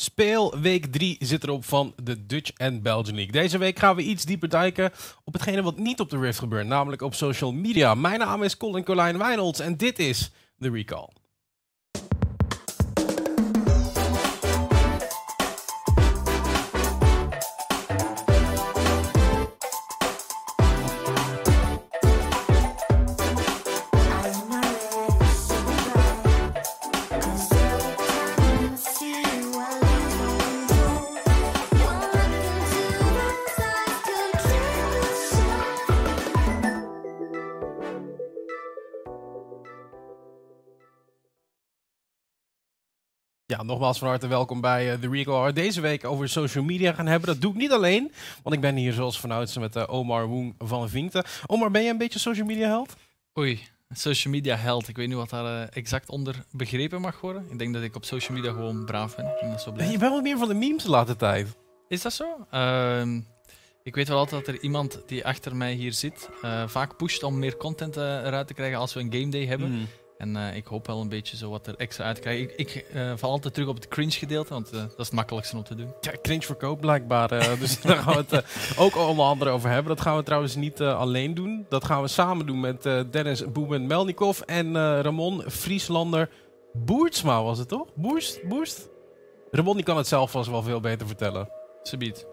Speel week 3 zit erop van de Dutch en Belgian League. Deze week gaan we iets dieper duiken op hetgene wat niet op de Rift gebeurt, namelijk op social media. Mijn naam is Colin Colijn Wijnolds en dit is The Recall. Nogmaals van harte welkom bij uh, The Recall. Waar deze week over social media gaan hebben. Dat doe ik niet alleen, want ik ben hier zoals vanouds met uh, Omar Woeng van Vinkte. Omar, ben je een beetje social media held? Oei, social media held. Ik weet niet wat daar uh, exact onder begrepen mag worden. Ik denk dat ik op social media gewoon braaf ben. En dat zo je bent wel meer van de memes de laatste tijd. Is dat zo? Ehm, ik weet wel altijd dat er iemand die achter mij hier zit vaak pusht om meer content eruit te krijgen als we een game day hebben. Mm. En uh, ik hoop wel een beetje zo wat er extra uit te krijgen. Ik, ik uh, val altijd terug op het cringe gedeelte, want uh, dat is het makkelijkste om te doen. Ja, cringe verkoopt blijkbaar. dus daar gaan we het ook onder andere over hebben. Dat gaan we trouwens niet alleen doen. Dat gaan we samen doen met Dennis Boemen Melnikov en Ramon Frieslander Boertsma was het toch? Boerst? Boerst? Ramon die kan het zelf vast wel veel beter vertellen. Subiet.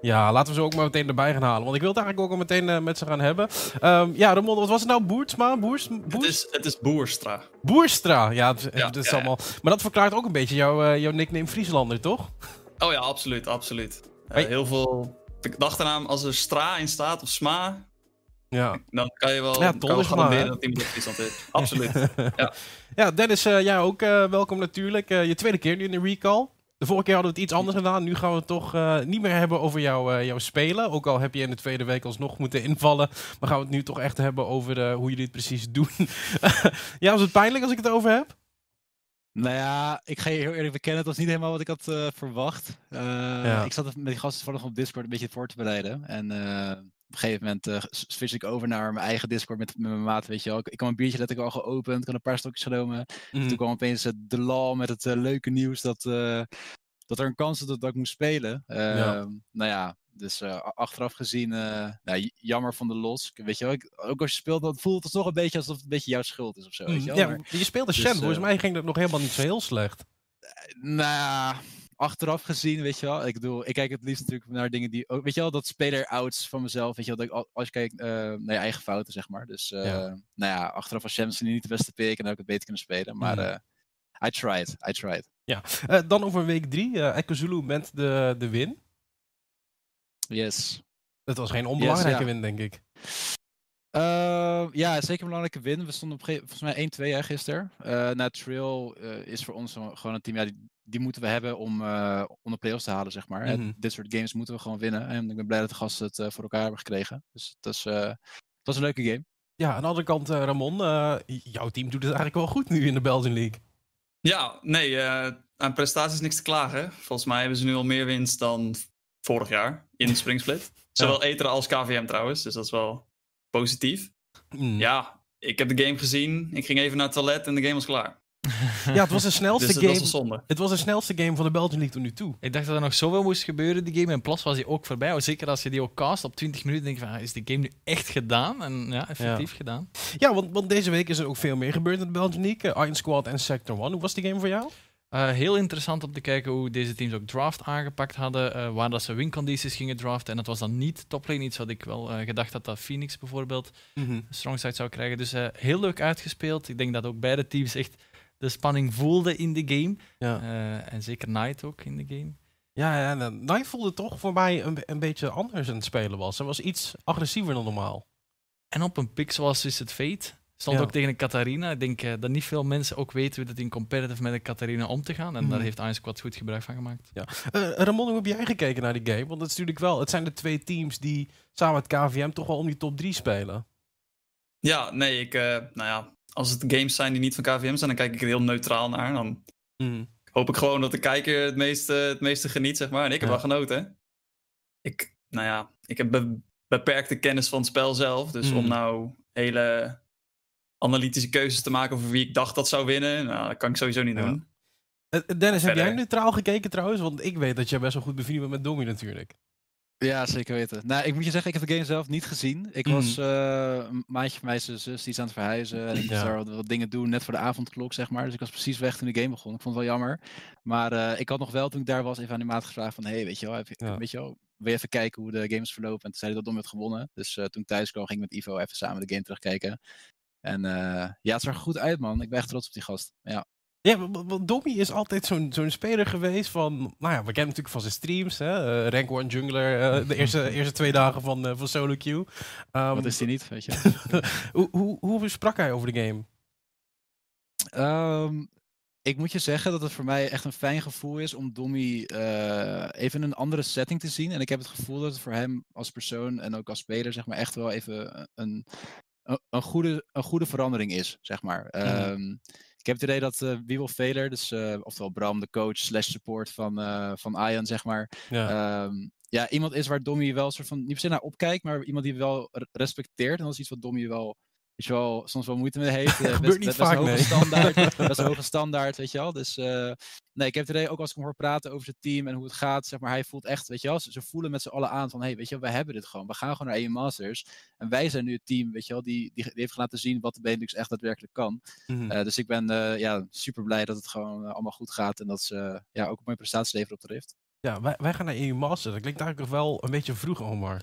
Ja, laten we ze ook maar meteen erbij gaan halen. Want ik wil het eigenlijk ook al meteen uh, met ze gaan hebben. Um, ja, Ramon, wat was het nou? Boertsma? Boers, Boers? Het, is, het is Boerstra. Boerstra, ja. Het, ja, het is ja, allemaal... Maar dat verklaart ook een beetje jouw, uh, jouw nickname Frieslander, toch? Oh ja, absoluut, absoluut. Uh, hey. Heel veel... Ik dacht eraan, als er Stra in staat, of Sma... Ja. Dan kan je wel, ja, kan wel garanderen dat iemand Friesland is. Absoluut. ja. ja, Dennis, jij ook welkom natuurlijk. je tweede keer nu in de recall. De vorige keer hadden we het iets anders gedaan. Nu gaan we het toch uh, niet meer hebben over jou, uh, jouw spelen. Ook al heb je in de tweede week alsnog moeten invallen. Maar gaan we het nu toch echt hebben over hoe jullie het precies doen. ja, was het pijnlijk als ik het over heb? Nou ja, ik ga je heel eerlijk bekennen. Het was niet helemaal wat ik had verwacht. Ja. Ik zat met die gasten toevallig op Discord een beetje voor te bereiden. En op een gegeven moment uh, switch ik over naar mijn eigen Discord met, met mijn maat, weet je wel. Ik, ik kwam een biertje dat ik al geopend, ik had een paar stokjes genomen. Mm. Toen kwam opeens uh, de law met het uh, leuke nieuws dat, dat er een kans was dat, dat ik moest spelen. Ja. Ehm, nou ja, dus achteraf gezien, nou, jammer van de los. Weet je wel, ik, ook als je speelt, dan voelt het toch een beetje alsof het een beetje jouw schuld is of zo. Weet je, wel? Ja, maar, je speelde dus, Shen, volgens mij ging dat nog helemaal niet zo heel slecht. nou achteraf gezien, weet je wel. Ik bedoel, ik kijk het liefst natuurlijk naar dingen die. Weet je wel, dat speler-outs van mezelf. Weet je wel, dat ik, als je kijkt uh, naar je eigen fouten, zeg maar. Dus, uh, ja. nou ja, achteraf was Shamsen niet de beste pick en dan heb ik het beter kunnen spelen. Maar mm. uh, I tried, I tried. Ja, dan over week drie. Uh, Zulu met de, de win. Yes. Dat was geen onbelangrijke yes, ja. win, denk ik. Uh, ja, zeker een belangrijke win. We stonden op volgens mij 1-2 gisteren. Uh, na Trail uh, is voor ons gewoon een team, ja, die, die moeten we hebben om, om de playoffs te halen, zeg maar. Mm -hmm. dit soort games moeten we gewoon winnen. En ik ben blij dat de gasten het voor elkaar hebben gekregen. Dus het was, het was een leuke game. Ja, aan de andere kant, Ramon, jouw team doet het eigenlijk wel goed nu in de Belgian League. Ja, nee, aan prestaties niks te klagen. Volgens mij hebben ze nu al meer winst dan vorig jaar in de Springsplit. Zowel ja. Ether als KVM trouwens, dus dat is wel positief. Mm. Ja, ik heb de game gezien. Ik ging even naar het toilet en de game was klaar. Ja, het was de snelste dus game. Was zonde. Het was de snelste game van de Belgian League tot nu toe. Ik dacht dat er nog zoveel moest gebeuren, die game. En plots was hij ook voorbij. Zeker als je die ook cast op 20 minuten, denk je van, ah, is die game nu echt gedaan? En ja, effectief ja. gedaan. Ja, want, want deze week is er ook veel meer gebeurd in de Belgian League. Uh, Iron Squad en Sector 1. Hoe was die game voor jou? Uh, heel interessant om te kijken hoe deze teams ook draft aangepakt hadden, uh, waar dat ze wincondities gingen draften. En dat was dan niet toplane, iets wat ik wel uh, gedacht had dat Phoenix bijvoorbeeld mm -hmm. een strongside zou krijgen. Dus heel leuk uitgespeeld. Ik denk dat ook beide teams echt de spanning voelden in de game. Ja. en zeker Knight ook in de game. Ja, ja Knight voelde toch voor mij een, een beetje anders aan het spelen was. Hij was iets agressiever dan normaal. En op een pick zoals is het Fate Stond ja. ook tegen een Katarina. Ik denk uh, dat niet veel mensen ook weten hoe het in competitive met een Katarina om te gaan. En mm. daar heeft Iron Squad goed gebruik van gemaakt. Ja. Uh, Ramon, hoe heb jij gekeken naar die game? Want het is natuurlijk wel, het zijn de twee teams die samen met KVM toch wel om die top 3 spelen. Ja, nee, ik, uh, nou ja, als het games zijn die niet van KVM zijn, dan kijk ik er heel neutraal naar. Dan mm. hoop ik gewoon dat de kijker het meeste, het meeste geniet, zeg maar. En ik heb ja. wel genoten. Ik, nou ja, ik heb be beperkte kennis van het spel zelf. Dus mm. om nou hele analytische keuzes te maken over wie ik dacht dat zou winnen. Nou, dat kan ik sowieso niet ja. doen. Dennis, heb jij neutraal gekeken trouwens? Want ik weet dat jij best wel goed bevriend bent met Domi natuurlijk. Ja, zeker weten. Nou, ik moet je zeggen, ik heb de game zelf niet gezien. Ik was uh, een maatje van mij, zijn zus, die is aan het verhuizen. En ik moest daar wat, dingen doen, net voor de avondklok, zeg maar. Dus ik was precies weg toen de game begon. Ik vond het wel jammer. Maar uh, ik had nog wel, toen ik daar was, even aan die maat gevraagd van... hey, weet je wel, heb je, weet je wel, wil je even kijken hoe de games verlopen? En toen zei hij dat Dom had gewonnen. Dus uh, toen thuis kwam, ging ik met Ivo even samen de game terugkijken. En ja, het zag er goed uit, man. Ik ben echt trots op die gast. Ja. Ja, want Dommy is altijd zo'n zo'n speler geweest van... Nou ja, we kennen natuurlijk van zijn streams. Hè? Uh, Rank One Jungler, uh, de eerste, eerste twee dagen van, uh, van Solo Q. Um, Wat is die niet, weet je? hoe, hoe, hoe sprak hij over de game? Um, ik moet je zeggen dat het voor mij echt een fijn gevoel is om Dommy even in een andere setting te zien. En ik heb het gevoel dat het voor hem als persoon en ook als speler zeg maar echt wel even een, een, goede, een goede verandering is, zeg maar. Um, ik heb het idee dat uh, Wiebel Veler, dus uh, oftewel Bram, de coach slash support van, uh, van Ian, zeg maar. Ja. Um, ja, iemand is waar Dommy wel soort van, niet per se naar opkijkt, maar iemand die wel respecteert. En dat is iets wat Dommy wel weet je wel, soms wel moeite mee heeft. Uh, best, niet best, vaak, een hoge nee. standaard. best een hoge standaard, weet je wel. Dus uh, nee, ik heb het idee, ook als ik hem hoor praten over zijn team en hoe het gaat, zeg maar, hij voelt echt, weet je wel, ze, ze voelen met z'n allen aan van, hey, weet je wel, wij hebben dit gewoon. We gaan gewoon naar EU Masters. En wij zijn nu het team, weet je wel, die, die, die heeft laten zien wat de Benelux echt daadwerkelijk kan. Mm -hmm. uh, dus ik ben ja, super blij dat het gewoon allemaal goed gaat en dat ze ja, ook een mooie prestatie leveren op de Rift. Ja, wij, wij gaan naar EU Masters. Dat klinkt eigenlijk nog wel een beetje vroeg, Omar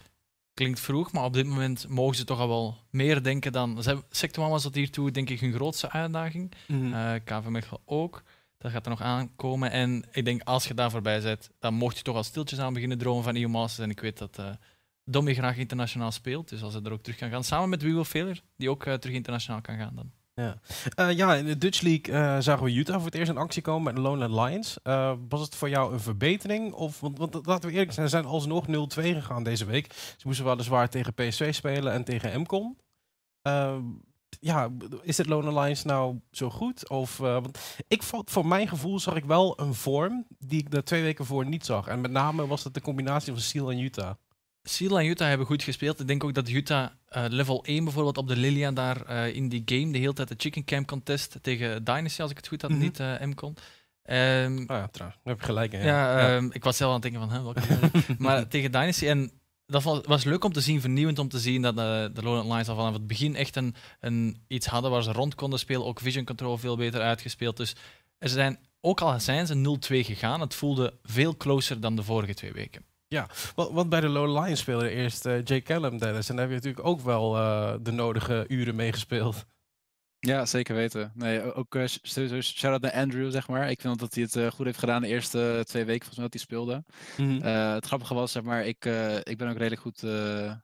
klinkt vroeg, maar op dit moment mogen ze toch al wel meer denken dan. Sector was dat hiertoe, denk ik, hun grootste uitdaging. Mm uh, KV Mechelen ook. Dat gaat er nog aankomen. En ik denk, als je daar voorbij bent, dan mocht je toch al stiltjes aan beginnen dromen van EU Masters. En ik weet dat uh, Dommy graag internationaal speelt. Dus als hij er ook terug kan gaan, samen met Will Failure, die ook uh, terug internationaal kan gaan dan. Ja. Uh, ja, in de Dutch League uh, zagen we Utah voor het eerst in actie komen met de Lone Lions. Uh, was het voor jou een verbetering? Of, want, want laten we eerlijk zijn, ze zijn alsnog 0-2 gegaan deze week. Ze moesten weliswaar tegen PSV spelen en tegen MCON. ja, is het Lone Lions nou zo goed? Of, want ik voor mijn gevoel zag ik wel een vorm die ik de twee weken voor niet zag. En met name was het de combinatie van Seal en Utah. Seal en Utah hebben goed gespeeld. Ik denk ook dat Utah uh, level 1 bijvoorbeeld op de Lilian daar uh, in die game de hele tijd de Chicken Camp contest tegen Dynasty, als ik het goed had, mm -hmm. niet uh, MCON. Um, oh ja, trouwens. heb je gelijk. Hè? Ja, ja. Um, ik was zelf aan het denken van, hè, welke Maar tegen Dynasty. En dat was, was, leuk om te zien, vernieuwend om te zien dat de, de Lowland Lions al vanaf het begin echt een, een, iets hadden waar ze rond konden spelen. Ook vision control veel beter uitgespeeld. Dus er zijn, ook al zijn ze 0-2 gegaan, het voelde veel closer dan de vorige twee weken. Ja, want bij de Low Lions speelde eerst uh, Jay Callum, Dennis. En daar heb je natuurlijk ook wel uh, de nodige uren meegespeeld. Ja, zeker weten. Nee, ook uh, shout-out naar Andrew, zeg maar. Ik vind dat hij het uh, goed heeft gedaan de eerste twee weken volgens mij dat hij speelde. Mm -hmm. uh, het grappige was, zeg maar, ik, ik ben ook redelijk goed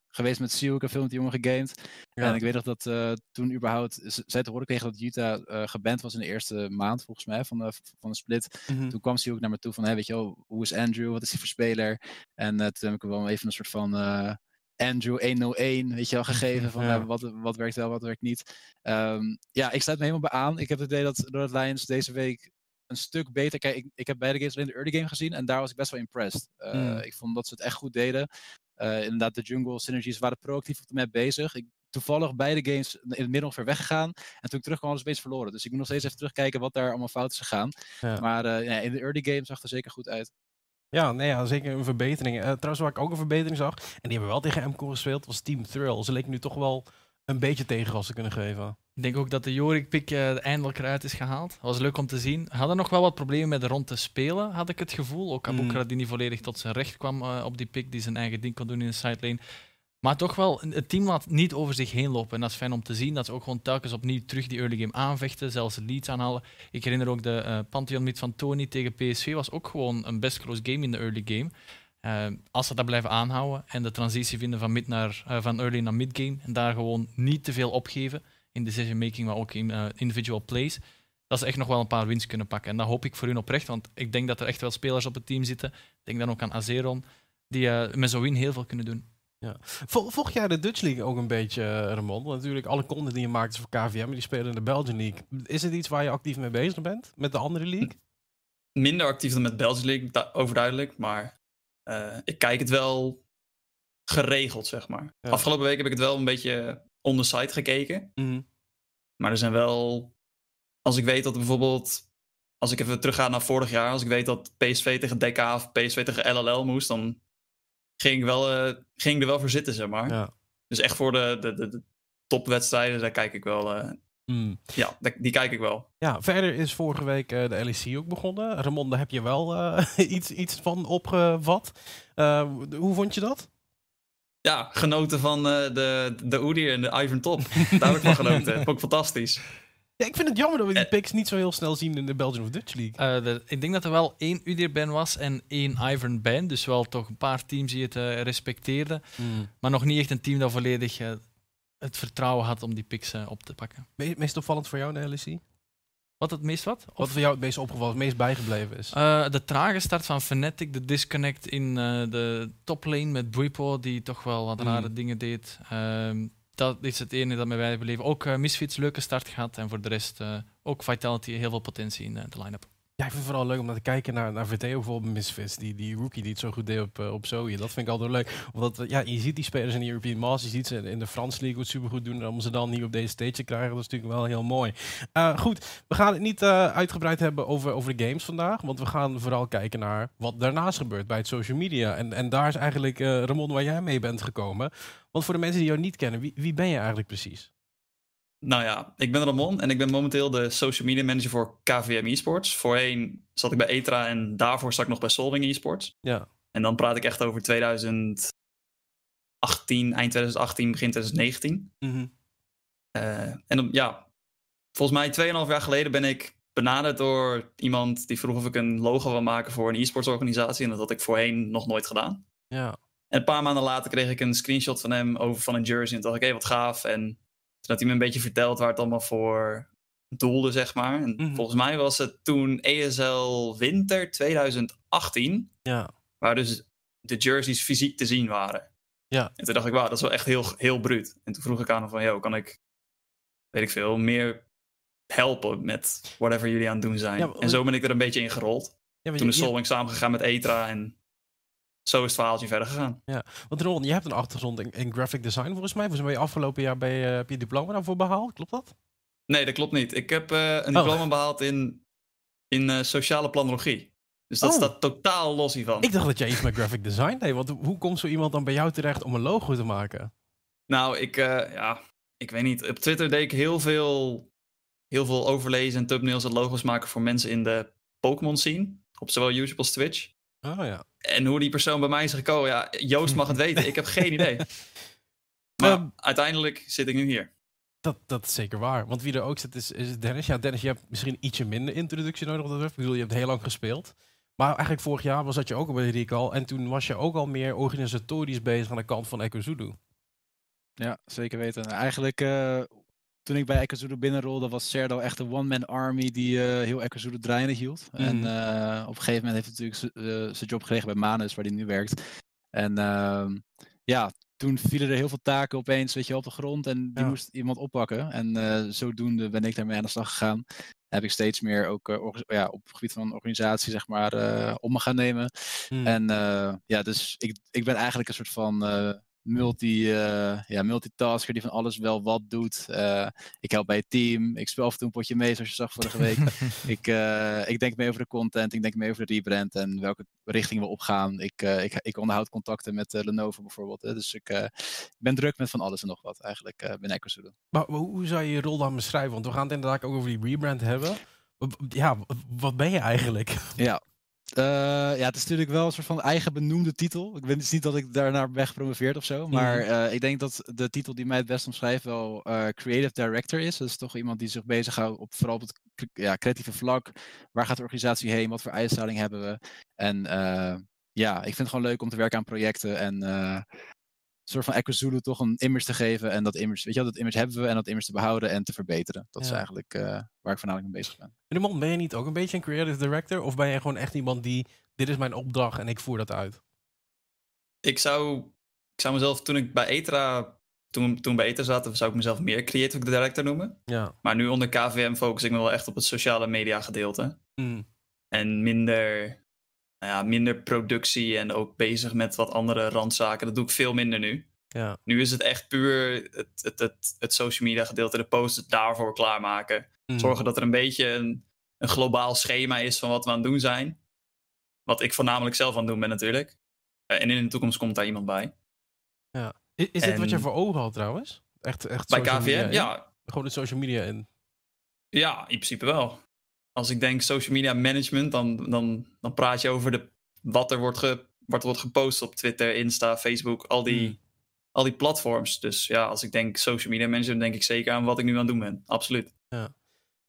geweest met Seal. Ik heb veel met die jongen gegamed. Ja. En ik weet nog dat toen überhaupt, zij te horen kregen dat Utah geband was in de eerste maand, volgens mij, van de, van de split. Mm -hmm. Toen kwam ook naar me toe van, hey, weet je wel, hoe is Andrew? Wat is hij voor speler? En toen heb ik hem wel even een soort van Andrew 101, weet je wel, gegeven van ja. uh, wat, wat werkt wel, wat werkt niet. Um, ja, ik sluit me helemaal bij aan. Ik heb het idee dat Red Lions deze week een stuk beter... Kijk, ik, ik heb beide games alleen de early game gezien en daar was ik best wel impressed. Uh, mm. Ik vond dat ze het echt goed deden. Uh, inderdaad, de jungle synergies waren proactief op de map bezig. Ik, toevallig beide games in het midden ver weggegaan. En toen ik terugkwam, was het beetje verloren. Dus ik moet nog steeds even terugkijken wat daar allemaal fout is gegaan. Ja. Maar ja, in de early game zag het er zeker goed uit. Ja, nee, ja, zeker een verbetering. Uh, trouwens, waar ik ook een verbetering zag, en die hebben wel tegen MCO gespeeld, was Team Thrill. Ze leken nu toch wel een beetje tegengas te kunnen geven. Ik denk ook dat de Jorik-pick uh, eindelijk eruit is gehaald. Dat was leuk om te zien. Hadden nog wel wat problemen met de rond te spelen, had ik het gevoel. Ook Abukra mm. die niet volledig tot zijn recht kwam uh, op die pick, die zijn eigen ding kon doen in de sidelane. Maar toch wel, het team laat niet over zich heen lopen. En dat is fijn om te zien. Dat ze ook gewoon telkens opnieuw terug die early game aanvechten. Zelfs leads aanhalen. Ik herinner ook de uh, Pantheon meet van Tony tegen PSV. Was ook gewoon een best close game in de early game. Uh, als ze dat blijven aanhouden en de transitie vinden van, mid naar, uh, van early naar mid game. En daar gewoon niet te veel opgeven in decision making, maar ook in individual plays. Dat ze echt nog wel een paar wins kunnen pakken. En dat hoop ik voor hun oprecht. Want ik denk dat er echt wel spelers op het team zitten. Ik denk dan ook aan Azeron. Die met zo'n win heel veel kunnen doen. Ja. Volg jij de Dutch League ook een beetje, uh, Ramon? Want natuurlijk, alle content die je maakt is voor KVM, die spelen in de Belgian League. Is het iets waar je actief mee bezig bent, met de andere league? Minder actief dan met Belgian League, overduidelijk. Maar uh, ik kijk het wel geregeld, zeg maar. Ja. Afgelopen week heb ik het wel een beetje on the site gekeken. Mm -hmm. Maar er zijn wel... Als ik weet dat bijvoorbeeld als ik even terugga naar vorig jaar, als ik weet dat PSV tegen DK of PSV tegen LLL moest, dan ging ik, wel, uh, ging ik er wel voor zitten, zeg maar. Ja. Dus echt voor de, de, de, de topwedstrijden, daar kijk ik wel. Uh, mm. Ja, die kijk ik wel. Ja, verder is vorige week uh, de LEC ook begonnen. Ramon, daar heb je wel iets, iets van opgevat. hoe vond je dat? Ja, genoten van de, de Oedier en de Ivan Top. Daar heb ik van genoten. Vond ik fantastisch. Ja, ik vind het jammer dat we die picks niet zo heel snel zien in de Belgian of Dutch League. ik denk dat er wel één Udir-ban was en één Ivan-ban. Dus wel toch een paar teams die het respecteerden. Mm. Maar nog niet echt een team dat volledig het vertrouwen had om die picks uh, op te pakken. meest opvallend voor jou de LEC? Wat het meest wat? Wat voor jou het meest opgevallen, het meest bijgebleven is? Uh, de trage start van Fnatic, de disconnect in uh, de toplane met Buipo, die toch wel wat mm. rare dingen deed. Uh, dat is het enige dat mij bijbeleven. Ook Misfits, leuke start gehad. En voor de rest ook Vitality, heel veel potentie in de line-up. Ja, ik vind het vooral leuk om naar te kijken naar, naar bijvoorbeeld Misfits. Die, die rookie die het zo goed deed op, uh, op Zoe. Dat vind ik altijd leuk. Omdat ja, je ziet die spelers in de European Masters. Je ziet ze in de Frans League het super goed doen. om ze dan niet op deze stage krijgen, dat is natuurlijk wel heel mooi. Uh, goed, we gaan het niet uitgebreid hebben over, over de games vandaag. Want we gaan vooral kijken naar wat daarnaast gebeurt bij het social media. En, en daar is eigenlijk Ramon waar jij mee bent gekomen. Want voor de mensen die jou niet kennen, wie, wie ben je eigenlijk precies? Nou ja, ik ben Ramon en ik ben momenteel de social media manager voor KVM Esports. Voorheen zat ik bij ETRA en daarvoor zat ik nog bij Solving Esports. Ja. En dan praat ik echt over 2018, eind 2018, begin 2019. Mm en dan, ja, volgens mij 2,5 jaar geleden ben ik benaderd door iemand die vroeg of ik een logo wil maken voor een e-sports organisatie. En dat had ik voorheen nog nooit gedaan. Ja. En een paar maanden later kreeg ik een screenshot van hem over van een jersey. En dacht ik, hé, wat gaaf. En dat hij me een beetje vertelt waar het allemaal voor doelde, zeg maar. En mhm. volgens mij was het toen ESL Winter 2018. Ja. Waar dus de jerseys fysiek te zien waren. Ja. En toen dacht ik, wauw, dat is wel echt heel, heel bruut. En toen vroeg ik aan hem van, joh, kan ik, weet ik veel, meer helpen met whatever jullie aan het doen zijn. en zo ben ik er een beetje in gerold. Ja, toen is Solving samengegaan met Etra en zo is het verhaaltje verder gegaan. Ja, want Ron, je hebt een achtergrond in, in graphic design volgens mij. Volgens mij afgelopen jaar bij, uh, heb je diploma daarvoor behaald, klopt dat? Nee, dat klopt niet. Ik heb uh, een oh. diploma behaald in, in uh, sociale planologie. Dus dat oh. staat totaal los hiervan. Ik dacht dat jij iets met graphic design deed. Want hoe komt zo iemand dan bij jou terecht om een logo te maken? Nou, ik, ja, ik weet niet. Op Twitter deed ik heel veel, heel veel overlezen en thumbnails en logos maken voor mensen in de Pokémon scene. Op zowel YouTube als Twitch. Oh ja. En hoe die persoon bij mij is gekomen, ja, Joost mag het weten. Ik heb geen idee. Maar ehm, uiteindelijk zit ik nu hier. Dat, dat is zeker waar. Want wie er ook zit is, is Dennis. Ja, Dennis, je hebt misschien ietsje minder introductie nodig. Dat ik bedoel, je hebt heel lang gespeeld. Maar eigenlijk vorig jaar was dat je ook al bij de Recall. En toen was je ook al meer organisatorisch bezig aan de kant van EcoZudo. Ja, zeker weten. Eigenlijk uh, toen ik bij Ekazulu binnenrolde, was Serdo echt een one-man army die uh, heel Ekazulu draaiende hield. En uh, op een gegeven moment heeft hij natuurlijk eh, zijn job gekregen bij Manus, waar hij nu werkt. En ehm, ja, toen vielen er heel veel taken opeens weet je, op de grond en die moest iemand oppakken. En zodoende ben ik daarmee aan de slag gegaan. Heb ik steeds meer ook ja, op het gebied van organisatie, zeg maar, om me gaan nemen. Mm. En ja, dus ik, ik ben eigenlijk een soort van multi, uh, ja, multitasker die van alles wel wat doet. Uh, ik help bij het team. Ik speel af en toe een potje mee, zoals je zag vorige week. ik, uh, ik denk mee over de content. Ik denk mee over de rebrand en welke richting we opgaan. Ik, ik, ik onderhoud contacten met Lenovo bijvoorbeeld. Hè. Dus ik, ik, ben druk met van alles en nog wat eigenlijk binnen EcoStudio. Maar hoe zou je je rol dan beschrijven? Want we gaan het inderdaad ook over die rebrand hebben. Ja, wat ben je eigenlijk? Ja, uh, ja, het is natuurlijk wel een soort van eigen benoemde titel. Ik weet dus niet dat ik daarnaar ben gepromoveerd of zo. Maar uh, ik denk dat de titel die mij het best omschrijft wel uh, Creative Director is. Dat is toch iemand die zich bezighoudt op vooral op het ja, creatieve vlak. Waar gaat de organisatie heen? Wat voor uitstraling hebben we? En ja, ik vind het gewoon leuk om te werken aan projecten. En soort van Echo toch een image te geven. En dat image, weet je wel, dat image hebben we en dat image te behouden en te verbeteren. Dat is eigenlijk uh, waar ik voornamelijk mee bezig ben. Meneer ben je niet ook een beetje een creative director? Of ben je gewoon echt iemand die, dit is mijn opdracht en ik voer dat uit? Ik zou, ik zou mezelf, toen ik bij ETRA, toen, toen bij ETRA zat, zou ik mezelf meer creative director noemen. Ja. Maar nu onder KVM focus ik me wel echt op het sociale media gedeelte. Mm. En minder nou ja, minder productie en ook bezig met wat andere randzaken. Dat doe ik veel minder nu. Ja. Nu is het echt puur het, het, het, het social media gedeelte, de posts daarvoor klaarmaken. Mm. Zorgen dat er een beetje een, een globaal schema is van wat we aan het doen zijn. Wat ik voornamelijk zelf aan het doen ben natuurlijk. en in de toekomst komt daar iemand bij. Ja. Is, dit wat je voor ogen had trouwens? Echt, echt bij KVM? Ja. Gewoon de social media in? Ja, in principe wel. Als ik denk social media management, dan, dan, dan praat je over de, wat er wordt, ge, wat wordt gepost op Twitter, Insta, Facebook, al die, hmm. al die platforms. Dus ja, als ik denk social media management, denk ik zeker aan wat ik nu aan het doen ben. Absoluut. Ja.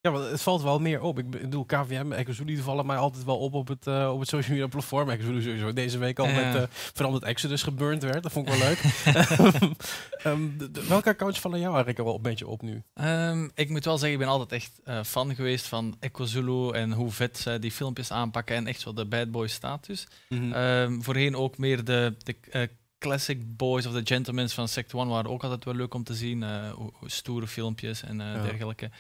Ja, maar het valt wel meer op. Ik bedoel, KVM, Ecozuli vallen mij altijd wel op op het, uh, op het social media platform. Ecozuli sowieso deze week al met, uh, vooral met Exodus geburnt werd. Dat vond ik wel leuk. um, welke accounts vallen jou eigenlijk wel een beetje op nu? Um, ik moet wel zeggen, ik ben altijd echt uh, fan geweest van Ecozulu en hoe vet zij die filmpjes aanpakken en echt zo de bad boy status. Mm -hmm. um, voorheen ook meer de, de classic boys of the gentlemen van Sect One waren ook altijd wel leuk om te zien. stoere filmpjes en ja. dergelijke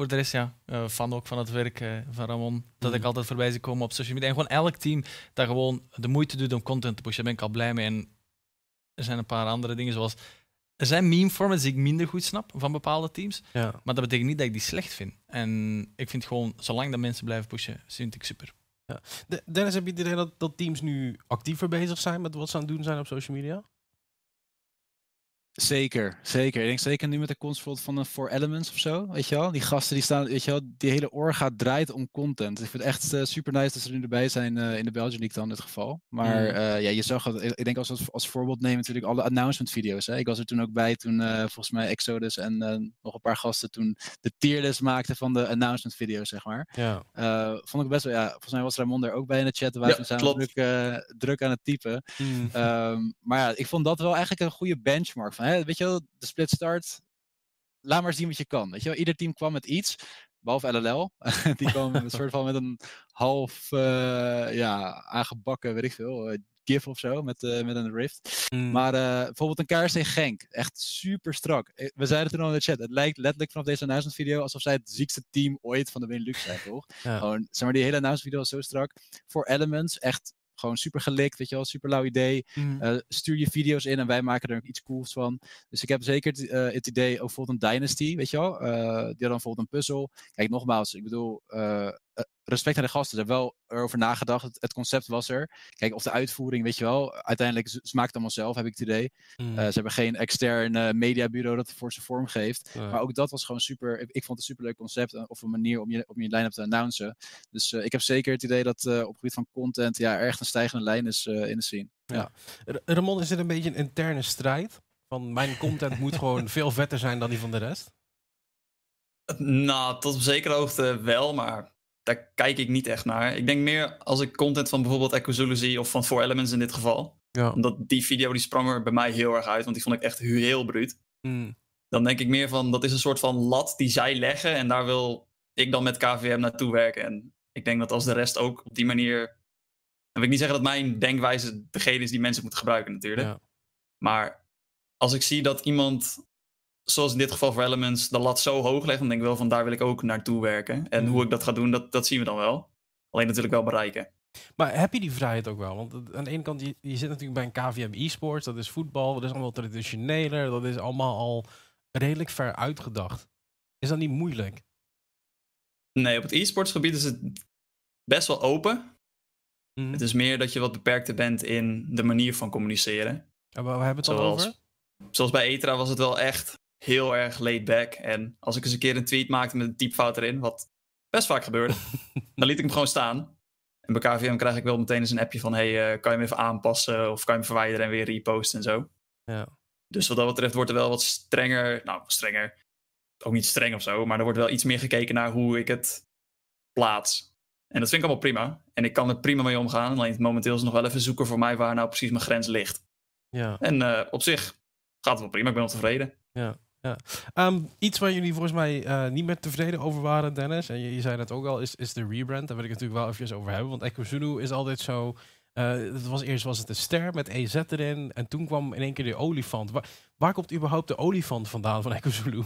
voor de rest, ja, uh, fan ook van het werk uh, van Ramon. Dat ik mm. altijd voorbij zie komen op social media. En gewoon elk team dat gewoon de moeite doet om content te pushen, daar ben ik al blij mee. En er zijn een paar andere dingen zoals... Er zijn meme-formats die ik minder goed snap van bepaalde teams. Ja. Maar dat betekent niet dat ik die slecht vind. En ik vind gewoon, zolang dat mensen blijven pushen, vind ik super. Ja. Dennis, heb je het idee dat, dat teams nu actiever bezig zijn met wat ze aan het doen zijn op social media? Zeker, zeker. Ik denk zeker nu met de komst van een Four Elements of zo, weet je wel. Die gasten die staan, weet je wel, die hele orga draait om content. Ik vind het echt uh, super nice dat ze er nu erbij zijn uh, in de Belgian League dan in dit geval. Maar mm. uh, ja, je zag het, ik denk als, als voorbeeld nemen natuurlijk alle announcement video's. Hè. Ik was er toen ook bij toen volgens mij Exodus en nog een paar gasten toen de tierlist maakten van de announcement video's, zeg maar. Ja. vond ik best wel, ja, volgens mij was Ramon er ook bij in de chat. Waar ja, samen druk, druk aan het typen. Mm. Um, maar ja, ik vond dat wel eigenlijk een goede benchmark van weet je wel, de split start. Laat maar zien wat je kan. Weet je wel, ieder team kwam met iets. Behalve LLL. die kwam een soort van met een half uh, ja, aangebakken, weet ik veel, uh, GIF of zo, met, uh, met een Rift. Mm. Maar bijvoorbeeld een KRC Genk, echt super strak. We zeiden toen al in de chat, het lijkt letterlijk vanaf deze announcement video alsof zij het ziekste team ooit van de Benelux zijn, toch? Ja. Gewoon, zeg maar, die hele announcement video was zo strak. Voor Elements, echt gewoon super gelikt, weet je wel, super lauw idee. Mhm. Eh, stuur je video's in en wij maken er ook iets cools van. Dus ik heb zeker het, uh, het idee, ook bijvoorbeeld een Dynasty, weet je wel. Uh, die hadden bijvoorbeeld een puzzel. Kijk, nogmaals, ik bedoel, respect aan de gasten. Ze hebben wel erover nagedacht. Het, het, concept was er. Kijk, of de uitvoering, weet je wel. Uiteindelijk smaakt het allemaal zelf, heb ik het idee. Mm. ze hebben geen extern mediabureau dat voor ze vorm geeft. Maar ook dat was gewoon super. Ik, vond het een superleuk concept. Of een manier om je, om je line-up te announcen. Dus ik heb zeker het idee dat op het gebied van content ja, erg een stijgende lijn is in de scene. Ja. ja. Ramon, is dit een beetje een interne strijd? Van mijn content moet gewoon veel vetter zijn dan die van de rest? Nou, tot op zekere hoogte wel, maar daar kijk ik niet echt naar. Ik denk meer als ik content van bijvoorbeeld Echo Zulu zie, of van Four Elements in dit geval. Ja. Omdat die video die sprong er bij mij heel erg uit, want die vond ik echt heel bruut. Hmm. Dan denk ik meer van, dat is een soort van lat die zij leggen en daar wil ik dan met KVM naartoe werken. En ik denk dat als de rest ook op die manier... Dan wil ik niet zeggen dat mijn denkwijze degene is die mensen moeten gebruiken natuurlijk. Ja. Maar als ik zie dat iemand zoals in dit geval voor Elements, de lat zo hoog legt, dan denk ik wel van daar wil ik ook naartoe werken. En hoe ik dat ga doen, dat, dat zien we dan wel. Alleen natuurlijk wel bereiken. Maar heb je die vrijheid ook wel? Want aan de ene kant, je, je zit natuurlijk bij een KVM e-sports, dat is voetbal, dat is allemaal traditioneler, dat is allemaal al redelijk ver uitgedacht. Is dat niet moeilijk? Nee, op het e-sports gebied is het best wel open. Mhm. Het is meer dat je wat beperkter bent in de manier van communiceren. En waar hebben we het al over? Zoals bij ETRA was het wel echt heel erg laid back. En als ik eens een keer een tweet maakte met een typfout erin, wat best vaak gebeurde, dan liet ik hem gewoon staan. En bij KVM krijg ik wel meteen eens een appje van: hey, uh, kan je hem even aanpassen of kan je hem verwijderen en weer reposten en zo. Ja. Dus wat dat betreft wordt er wel wat strenger, nou, strenger, ook niet streng of zo, maar er wordt wel iets meer gekeken naar hoe ik het plaats. En dat vind ik allemaal prima. En ik kan er prima mee omgaan. Alleen momenteel is het nog wel even zoeken voor mij waar nou precies mijn grens ligt. Ja. En uh, op zich gaat het wel prima. Ik ben wel tevreden. Ja. Ja. Um, iets waar jullie volgens mij uh, niet meer tevreden over waren, Dennis, en je, je, zei dat ook al, is, is de rebrand. Daar wil ik natuurlijk wel even over hebben, want Echo Zulu is altijd zo... Uh, het was, eerst was het een ster met EZ erin en toen kwam in één keer de olifant. Waar, waar komt überhaupt de olifant vandaan van Echo Zulu?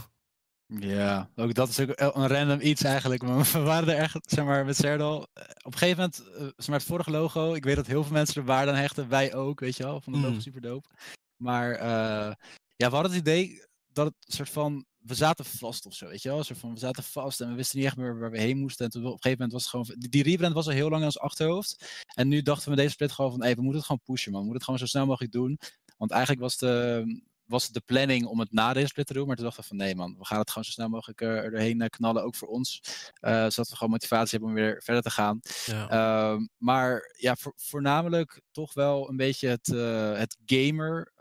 Ja, ook dat is ook een random iets eigenlijk. Maar we waren er echt, zeg maar, met Serdal. Eh, op een gegeven moment, zeg maar, het vorige logo. Ik weet dat heel veel mensen er waarde aan hechten. Wij ook, weet je wel. Vond het mm. logo super dope. Maar uh, ja, we hadden het idee dat het soort van we zaten vast of zo, weet je wel. Zo van, we zaten vast en we wisten niet echt meer waar we heen moesten. En toen, op een gegeven moment was het gewoon... Die, die rebrand was al heel lang in ons achterhoofd. En nu dachten we deze split gewoon van, hey, we moeten het gewoon pushen, man. We moeten het gewoon zo snel mogelijk doen. Want eigenlijk was de, was de planning om het na deze split te doen. Maar toen dachten we van, nee man, we gaan het gewoon zo snel mogelijk er doorheen eh, knallen. Ook voor ons. Uh, zodat we gewoon motivatie hebben om weer verder te gaan. Ja. Uh, maar ja, voornamelijk toch wel een beetje het, uh, het gamer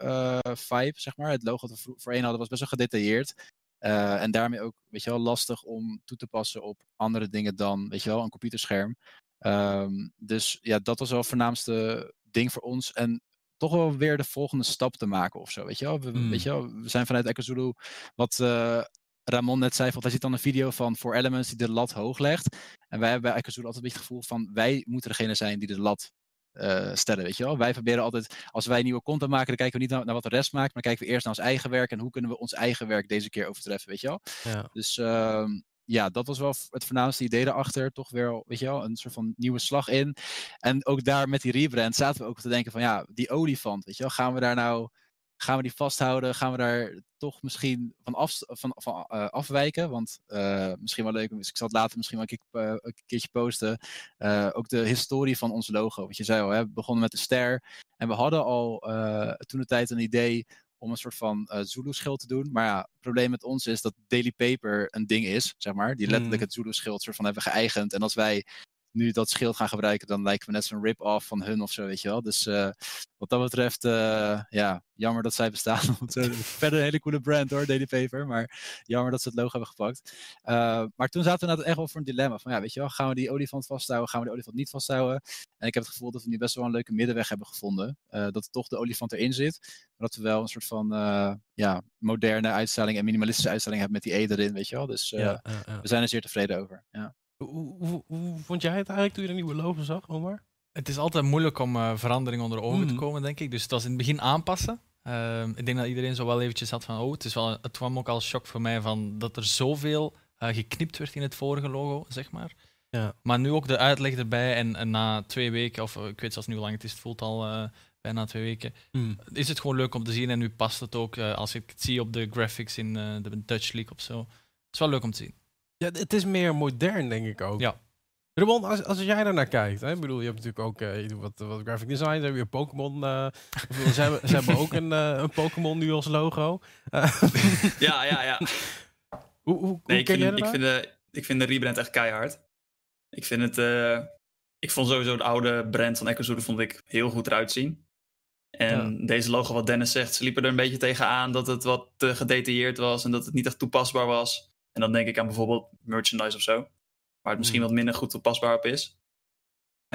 vibe, zeg maar. Het logo dat we voorheen hadden was best wel gedetailleerd. En daarmee ook, weet je wel, lastig om toe te passen op andere dingen dan, weet je wel, een computerscherm. Um, dus ja, dat was wel het voornaamste ding voor ons. En toch wel weer de volgende stap te maken of zo, weet je wel. We, mm. weet je wel, we zijn vanuit Echo wat uh, Ramon net zei, want hij ziet dan een video van Four Elements die de lat hoog legt. En wij hebben bij Echo altijd een beetje het gevoel van, wij moeten degene zijn die de lat uh, stellen, weet je wel. Wij proberen altijd, als wij nieuwe content maken, dan kijken we niet naar, naar, wat de rest maakt, maar kijken we eerst naar ons eigen werk en hoe kunnen we ons eigen werk deze keer overtreffen, weet je wel. Ja. Dus uh, ja, dat was wel het voornaamste idee erachter. Toch weer, weet je wel, een soort van nieuwe slag in. En ook daar met die rebrand zaten we ook te denken van, ja, die olifant, weet je wel, gaan we daar nou gaan we die vasthouden? Gaan we daar toch misschien van, af, van, van uh, afwijken? Want uh, misschien wel leuk, dus ik zal het later misschien wel een, uh, een keertje posten. ook de historie van ons logo. Wat je zei al, we begonnen met de ster. En we hadden al toen de tijd een idee om een soort van Zulu-schild te doen. Maar ja, het probleem met ons is dat Daily Paper een ding is, zeg maar. Die letterlijk mm. het Zulu-schild soort van hebben geëigend. En als wij nu dat schild gaan gebruiken, dan lijken we net zo'n rip-off van hun of zo, weet je wel. Dus uh, wat dat betreft, uh, ja, jammer dat zij bestaan. Verder een hele coole brand hoor, Daily Paper. Maar jammer dat ze het logo hebben gepakt. Uh, maar toen zaten we inderdaad echt wel voor een dilemma. Van ja, weet je wel, gaan we die olifant vasthouden? Gaan we die olifant niet vasthouden? En ik heb het gevoel dat we nu best wel een leuke middenweg hebben gevonden. dat toch de olifant erin zit. Maar dat we wel een soort van ja, moderne uitstelling en minimalistische uitstelling hebben met die E erin, weet je wel. Dus ja, we zijn er zeer tevreden over. Ja. Hoe, hoe, vond jij het eigenlijk toen je de nieuwe logo zag, Omar? Het is altijd moeilijk om uh, verandering onder ogen te mm. komen, denk ik. Dus het was in het begin aanpassen. Uh, ik denk dat iedereen zo wel eventjes had van, oh, het, is wel, het kwam ook al shock voor mij van dat er zoveel uh, geknipt werd in het vorige logo, zeg maar. Ja. Maar nu ook de uitleg erbij en, en, na twee weken, of ik weet zelfs niet hoe lang het is, het voelt al bijna twee weken, mm. is het gewoon leuk om te zien. En nu past het ook, als ik het zie op de graphics in de Dutch League of zo. Het is wel leuk om te zien. Ja, het is meer modern, denk ik ook. Ja. Ramon, als, als jij er naar kijkt, hè, ik bedoel, je hebt natuurlijk ook uh, je doet wat, wat graphic design, ze hebben je Pokémon. Uh, ze, hebben, ze hebben ook een, uh, een Pokémon nu als logo. ja, ja, ja. Hoe, hoe, nee, ik, vind, ik, vind de, ik vind de rebrand echt keihard. Ik vind het. ik vond sowieso de oude brand van Echo vond ik heel goed eruit zien. En deze logo, wat Dennis zegt, ze liepen er een beetje tegenaan dat het wat te gedetailleerd was en dat het niet echt toepasbaar was. En dan denk ik aan bijvoorbeeld merchandise of zo. Waar het misschien hmm. wat minder goed toepasbaar op is.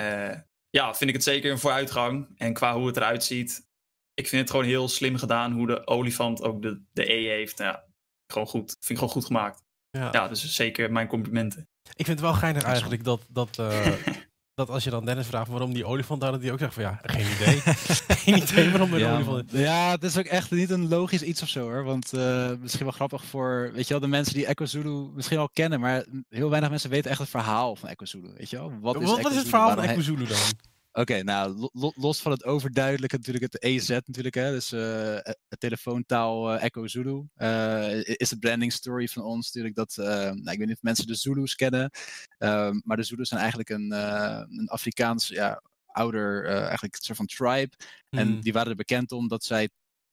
Uh, ja, vind ik het zeker een vooruitgang. En qua hoe het eruit ziet. Ik vind het gewoon heel slim gedaan hoe de olifant ook de, de E heeft. Ja, gewoon goed. Vind ik gewoon goed gemaakt. Ja. ja, dus zeker mijn complimenten. Ik vind het wel geinig eigenlijk dat, dat uh, dat als je dan Dennis vraagt waarom die olifant daar, dat die ook zegt van ja, geen idee. geen idee waarom de ja, olifant Ja, het is ook echt niet een logisch iets of zo hoor. Want uh, misschien wel grappig voor, weet je wel, de mensen die Echo Zulu misschien al kennen, maar heel weinig mensen weten echt het verhaal van Echo Zulu, weet je wel? Wat is, wat is het verhaal van Echo Zulu dan? Oké, nou, los van het overduidelijke natuurlijk, het EZ natuurlijk, hè, dus uh, het telefoontaal uh, Echo Zulu, is de branding story van ons natuurlijk dat, nou, ik weet niet of mensen de Zulus kennen, ehm, maar de Zulus zijn eigenlijk een, een Afrikaans, ja, ouder, eigenlijk een soort van tribe. En hmm. die waren er bekend om dat zij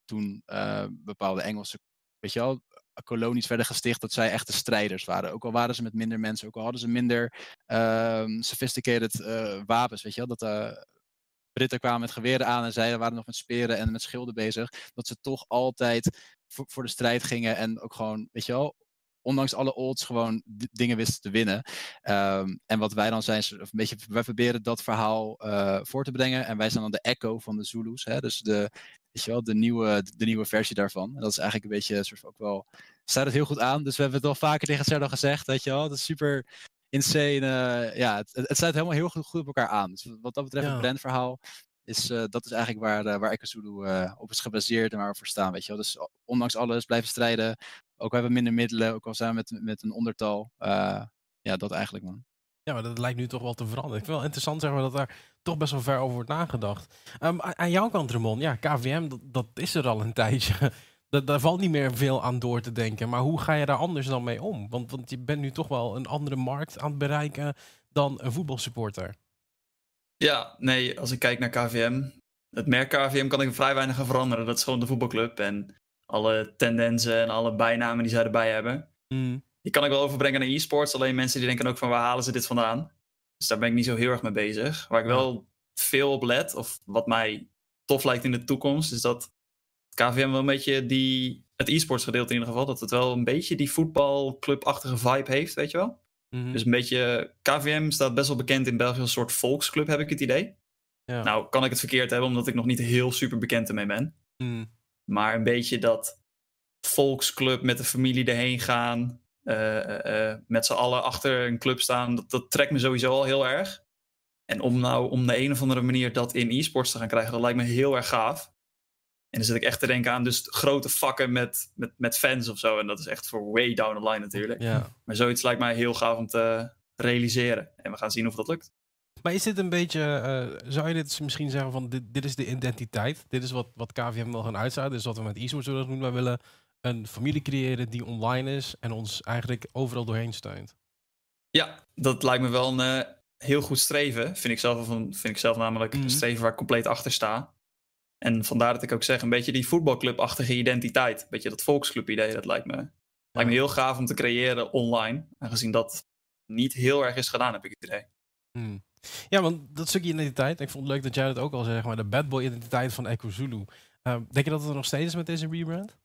toen bepaalde Engelse, weet je wel, kolonies werden gesticht, dat zij echte strijders waren. Ook al waren ze met minder mensen, ook al hadden ze minder um, sophisticated uh, wapens, weet je wel. Dat de uh, Britten kwamen met geweren aan en zij waren nog met speren en met schilden bezig. Dat ze toch altijd voor, de strijd gingen en ook gewoon, weet je wel, ondanks alle odds gewoon dingen wisten te winnen. Um, en wat wij dan zijn, een beetje, wij proberen dat verhaal uh, voor te brengen. En wij zijn dan de echo van de Zulus. Hè? Dus de, weet je wel, de nieuwe, de nieuwe versie daarvan. En dat is eigenlijk een beetje, soort van ook wel, staat het heel goed aan. Dus we hebben het al vaker tegen Serdo gezegd, weet je wel. Dat is super insane. Uh, ja, het, het sluit helemaal heel goed, goed op elkaar aan. Dus wat dat betreft, het brandverhaal is, uh, dat is eigenlijk waar, uh, waar Ekazulu op is gebaseerd en waar we voor staan, weet je wel. Dus ondanks alles blijven strijden, ook hebben we minder middelen, ook al zijn we met, met een ondertal. ja, dat eigenlijk, man. Ja, maar dat lijkt nu toch wel te veranderen. Ik vind het wel interessant zeg maar, dat daar toch best wel ver over wordt nagedacht. Um, aan jouw kant, Ramon, ja, KVM, dat, dat, is er al een tijdje. daar valt niet meer veel aan door te denken. Maar hoe ga je daar anders dan mee om? Want, want je bent nu toch wel een andere markt aan het bereiken dan een voetbalsupporter. Ja, nee, als ik kijk naar KVM, het merk KVM kan ik vrij weinig aan veranderen. Dat is gewoon de voetbalclub en alle tendensen en alle bijnamen die zij erbij hebben. Mm. Die kan ik wel overbrengen naar e-sports. Alleen mensen die denken ook van waar halen ze dit vandaan? Dus daar ben ik niet zo heel erg mee bezig. Waar ik wel veel op let, of wat mij tof lijkt in de toekomst, is dat KVM wel een beetje die, het e-sports gedeelte in ieder geval, dat het wel een beetje die voetbalclubachtige vibe heeft, weet je wel? Mhm. Dus een beetje, KVM staat best wel bekend in België als een soort volksclub, heb ik het idee. Ja. Nou, kan ik het verkeerd hebben, omdat ik nog niet heel super bekend ermee ben. Mhm. Maar een beetje dat volksclub met de familie erheen gaan, met z'n allen achter een club staan, dat, dat trekt me sowieso al heel erg. En om nou om de een of andere manier dat in e-sports te gaan krijgen, dat lijkt me heel erg gaaf. En dan zit ik echt te denken aan dus grote vakken met, met, met fans of zo. En dat is echt voor way down the line natuurlijk. Ja. Maar zoiets lijkt mij heel gaaf om te realiseren. En we gaan zien of dat lukt. Maar is dit een beetje, uh, zou je dit misschien zeggen van dit, dit is de identiteit? Dit is wat, wat KVM wil gaan uitzetten. Dit is wat we met e-sports willen doen. Wij willen een familie creëren die online is en ons eigenlijk overal doorheen steunt. Ja, dat lijkt me wel een uh, heel goed streven. Vind ik zelf, vind ik zelf namelijk een mhm. streven waar ik compleet achter sta. En vandaar dat ik ook zeg, een beetje die voetbalclubachtige identiteit. Een beetje dat volksclub-idee, dat lijkt me, lijkt me heel gaaf om te creëren online. Aangezien dat niet heel erg is gedaan, heb ik het idee. Hmm. Ja, want dat stukje identiteit, ik vond het leuk dat jij dat ook al zei, maar de bad boy identiteit van Echo Zulu. Uh, denk je dat het er nog steeds is met deze rebrand?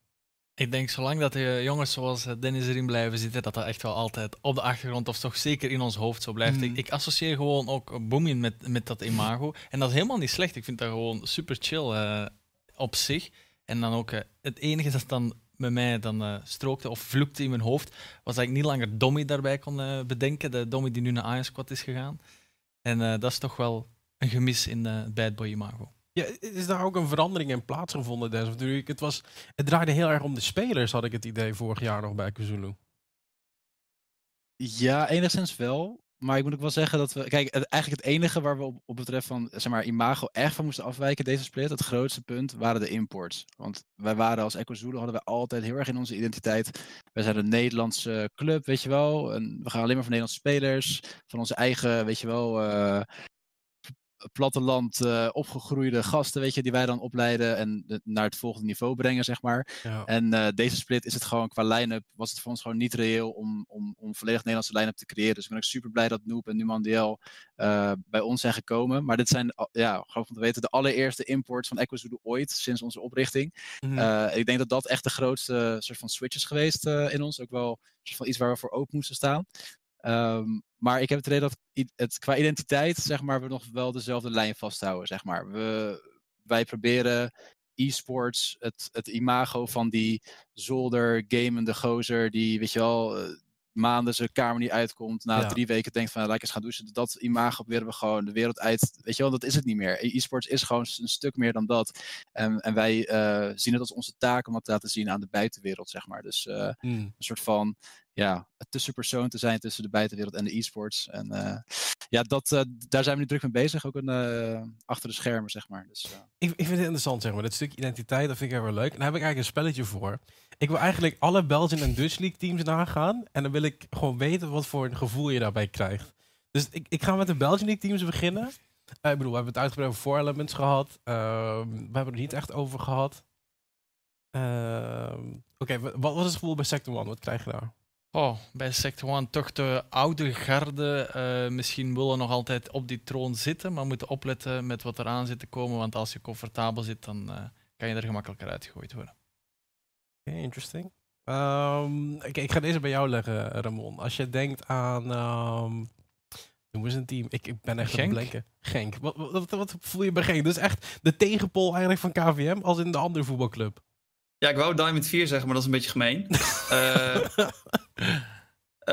Ik denk, zolang dat de jongens zoals eh, Dennis erin blijven zitten, dat dat echt wel altijd op de achtergrond of toch zeker in ons hoofd zo blijft. Ik, hmm. ik, associeer gewoon ook Boomin met, met dat imago. En dat is helemaal niet slecht. Ik vind dat gewoon super chill uh, op zich. En dan ook uh, het enige dat dan bij mij dan uh, strookte of vloekte in mijn hoofd, was dat ik niet langer Dommy daarbij kon bedenken. De Dommy die nu naar Iron Squad is gegaan. En dat is toch wel een gemis in het Bad Boy imago. Ja, is daar ook een verandering in plaatsgevonden? Des? Het, was, het draaide heel erg om de spelers, had ik het idee vorig jaar nog bij Kazulu. Ja, enigszins wel. Maar ik moet ook wel zeggen dat we. Kijk, eigenlijk het enige waar we op, op betreft van zeg maar, imago echt van moesten afwijken, deze split, het grootste punt, waren de imports. Want wij waren als Echo Zulu hadden we altijd heel erg in onze identiteit. Wij zijn een Nederlandse club, weet je wel. En we gaan alleen maar van Nederlandse spelers. Van onze eigen, weet je wel, uh, platteland uh, opgegroeide gasten, weet je, die wij dan opleiden en naar het volgende niveau brengen, zeg maar. En uh, deze split is het gewoon qua line-up, was het voor ons gewoon niet reëel om, om, om volledig Nederlandse line-up te creëren. Dus ik ben ook super blij dat Noop en Numandiel uh, bij ons zijn gekomen. Maar dit zijn, ja, gewoon om te weten, de allereerste imports van EcoZulu ooit sinds onze oprichting. Mm ik denk dat dat echt de grootste soort van switch is geweest in ons. Ook wel soort van iets waar we voor open moesten staan. Um, maar ik heb het idee dat het, qua identiteit, zeg maar, we nog wel dezelfde lijn vasthouden, zeg maar. We, wij proberen e-sports, het, het imago van die zolder, gamende gozer, die, weet je wel, eh, maanden zijn kamer niet uitkomt, na drie weken denkt van, laat eens gaan douchen. Dat imago proberen we gewoon de wereld uit, weet je wel, dat is het niet meer. E-sports is gewoon een stuk meer dan dat. En, en wij uh, zien het als onze taak om dat te laten zien aan de buitenwereld, zeg maar. Dus uh, een soort van ja, tussenpersoon te zijn tussen de buitenwereld en de e-sports. En uh, ja, dat, daar zijn we nu druk mee bezig, ook een, achter de schermen, zeg maar. Dus, ik, ik vind het interessant, zeg maar. Dat stuk identiteit, dat vind ik wel leuk. En daar heb ik eigenlijk een spelletje voor. Ik wil eigenlijk alle Belgian en Dutch League teams nagaan. En dan wil ik gewoon weten wat voor een gevoel je daarbij krijgt. Dus ik, ik ga met de Belgian League teams beginnen. ik bedoel, we hebben het uitgebreid over 4 Elements gehad. Ehm, we hebben het er niet echt over gehad. Ehm, oké, wat, is het gevoel bij Sector 1? Wat krijg je daar? Oh, bij Sector One toch de oude garde uh, misschien willen nog altijd op die troon zitten, maar moeten opletten met wat eraan zit te komen, want als je comfortabel zit, dan uh, kan je er gemakkelijker uitgegooid worden. Okay, interesting. Um, okay, ik ga deze bij jou leggen, Ramon. Als je denkt aan... Um, Noem eens een team. Ik, ik ben echt Genk? blanken. Genk. Wat, wat, wat, voel je bij Genk? Dus echt de tegenpol eigenlijk van KVM als in de andere voetbalclub. Ja, ik wou Diamond 4 zeggen, maar dat is een beetje gemeen. uh,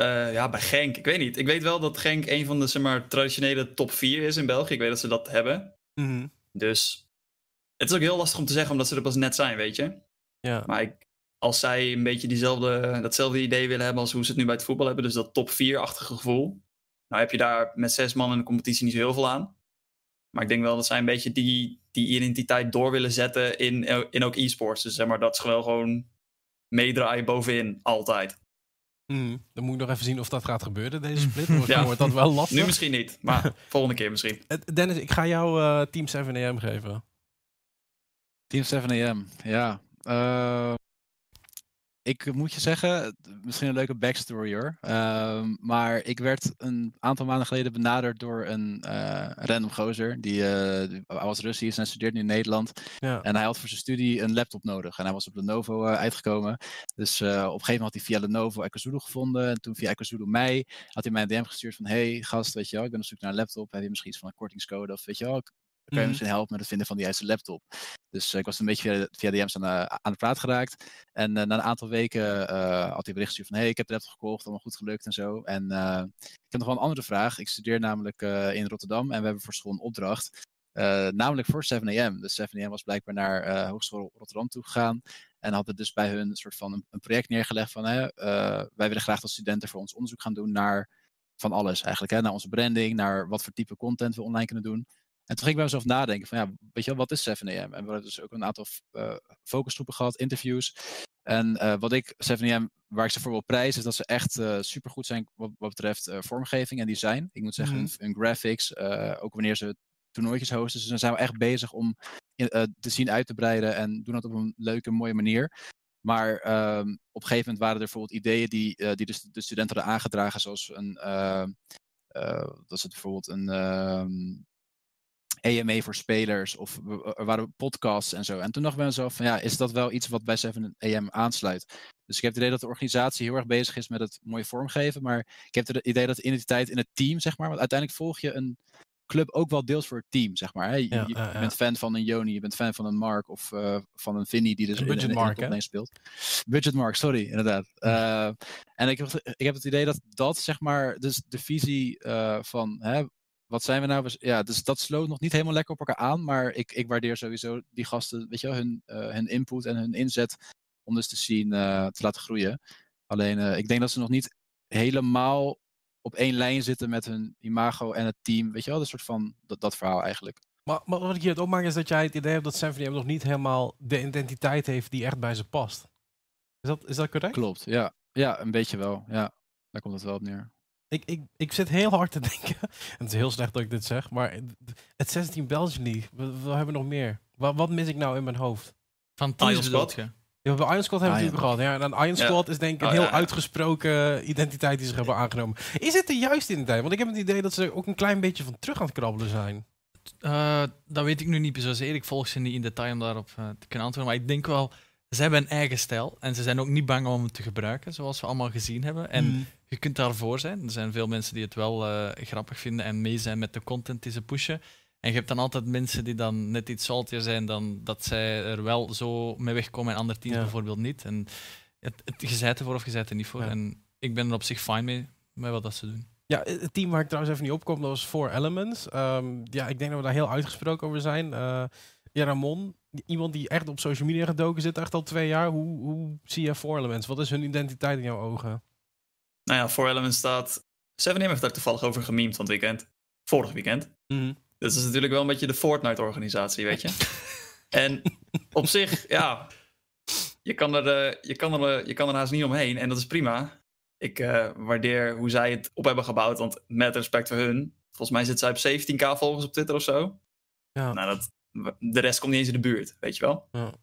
uh, ja, bij Genk. Ik weet niet. Ik weet wel dat Genk een van de zeg maar, traditionele top 4 is in België. Ik weet dat ze dat hebben. Mm Dus het is ook heel lastig om te zeggen, omdat ze er pas net zijn, weet je. Ja. Maar ik, als zij een beetje diezelfde, datzelfde idee willen hebben als hoe ze het nu bij het voetbal hebben, dus dat top 4-achtige gevoel. Nou heb je daar met zes man in de competitie niet zo heel veel aan. Maar ik denk wel dat zij een beetje die, die identiteit door willen zetten in, in ook e-sports. Dus zeg maar, dat ze wel gewoon meedraaien bovenin, altijd. Hmm, dan moet ik nog even zien of dat gaat gebeuren, deze split. Dan ja. wordt dat wel lastig. Nu misschien niet, maar volgende keer misschien. Dennis, ik ga jou uh, Team 7AM geven. Team 7AM, ja. Uh, ik moet je zeggen, misschien een leuke backstory hoor. Ehm, maar ik werd een aantal maanden geleden benaderd door een uh, random gozer. Die, uh, was Russisch en studeert nu in Nederland. Ja. En hij had voor zijn studie een laptop nodig. En hij was op Lenovo uh, uitgekomen. Dus op een gegeven moment had hij via Lenovo Ecozulu gevonden. En toen via Ecozulu mij had hij mij een DM gestuurd van... Hey gast, weet je wel, ik ben op zoek naar een laptop. Heb je misschien iets van een kortingscode? Of weet je wel, kan je mhm. misschien helpen met het vinden van die juiste laptop. Dus uh, ik was een beetje via, via DM's aan, uh, aan de praat geraakt. En uh, na een aantal weken had hij bericht gestuurd van... hey, ik heb de laptop gekocht, allemaal goed gelukt en zo. En ik heb nog wel een andere vraag. Ik studeer namelijk in Rotterdam en we hebben voor school een opdracht. namelijk voor 7am. Dus 7am was blijkbaar naar Hogeschool Rotterdam toe gegaan. En hadden dus bij hun een soort van een, een project neergelegd van... wij willen graag als studenten voor ons onderzoek gaan doen naar van alles eigenlijk. Hè? Naar onze branding, naar wat voor type content we online kunnen doen. En toen ging ik bij mezelf nadenken van ja, weet je wel, wat is 7am? En we hebben dus ook een aantal uh, focusgroepen gehad, interviews. En uh, wat ik 7am, waar ik ze voor wil prijzen, is dat ze echt uh, supergoed zijn wat, wat betreft vormgeving en design. Ik moet zeggen, mm hun, graphics, ook wanneer ze toernooitjes hosten. Dus dan zijn we echt bezig om te zien uit te breiden en doen dat op een leuke, mooie manier. Maar um, op een gegeven moment waren er bijvoorbeeld ideeën die, die de, de, studenten hadden aangedragen, zoals een, dat is het bijvoorbeeld een, EMA voor spelers of er waren podcasts en zo. En toen dacht ik zo van ja, is dat wel iets wat bij 7AM aansluit? Dus ik heb het idee dat de organisatie heel erg bezig is met het mooie vormgeven, maar ik heb het idee dat de identiteit in het team, zeg maar, want uiteindelijk volg je een club ook wel deels voor het team, zeg maar. Hè? Je, je bent fan van een Joni, je bent fan van een Mark of uh, van een Vinny die dus Budget in, Mark, in, speelt. Budget Mark, sorry, inderdaad. Uh, en ik, ik heb het idee dat dat, zeg maar, dus de visie uh, van hè, wat zijn we nou? Ja, dus dat sloot nog niet helemaal lekker op elkaar aan. Maar ik, ik waardeer sowieso die gasten, weet je wel, hun, uh, hun input en hun inzet om dus te zien, uh, te laten groeien. Alleen, uh, ik denk dat ze nog niet helemaal op één lijn zitten met hun imago en het team. Weet je wel, een soort van dat, dat verhaal eigenlijk. Maar, maar wat ik hier het opmaak is dat jij het idee hebt dat Symphony nog niet helemaal de identiteit heeft die echt bij ze past. Is dat, is dat correct? Klopt, ja. Ja, een beetje wel. Ja, daar komt het wel op neer. Ik, ik, ik zit heel hard te denken. het is heel slecht dat ik dit zeg, maar het 16 Belgian League, we, hebben nog meer. Wat, wat mis ik nou in mijn hoofd? Van Iron Squad? Ja, we Iron Squad hebben we natuurlijk gehad. Ja, en Iron Squad is denk ik een oh, heel uitgesproken identiteit die ze hebben aangenomen. Is het de juiste identiteit? Want ik heb het idee dat ze ook een klein beetje van terug aan het krabbelen zijn. Uh, dat weet ik nu niet zozeer. Ik volg ze niet in detail om daarop uh, te kunnen antwoorden. Maar ik denk wel, ze hebben een eigen stijl. En ze zijn ook niet bang om het te gebruiken, zoals we allemaal gezien hebben. En hmm je kunt daarvoor zijn. Er zijn veel mensen die het wel uh, grappig vinden en mee zijn met de content die ze pushen. En je hebt dan altijd mensen die dan net iets saltier zijn dan dat zij er wel zo mee wegkomen en andere teams bijvoorbeeld niet. En het, het, je zijt ervoor of je zijt er niet voor. En ik ben er op zich fijn mee, met wat dat ze doen. Ja, het team waar ik trouwens even niet opkom, dat was Four Elements. Um, ja, ik denk dat we daar heel uitgesproken over zijn. Uh, ja, Ramon, iemand die echt op social media gedoken zit, echt al twee jaar. Hoe, hoe zie je Four Elements? Wat is hun identiteit in jouw ogen? Nou ja, voor Element staat... 7 heeft daar toevallig over gememd van het weekend. Vorig weekend. Mm Dat is natuurlijk wel een beetje de Fortnite-organisatie, weet je. en op zich, ja... Je kan, er, uh, je, kan er, uh, je kan er haast niet omheen en dat is prima. Ik uh, waardeer hoe zij het op hebben gebouwd, want met respect voor hun... Volgens mij zit zij op 17k volgers op Twitter of zo. Ja. Nou, dat, de rest komt niet eens in de buurt, weet je wel. Ja,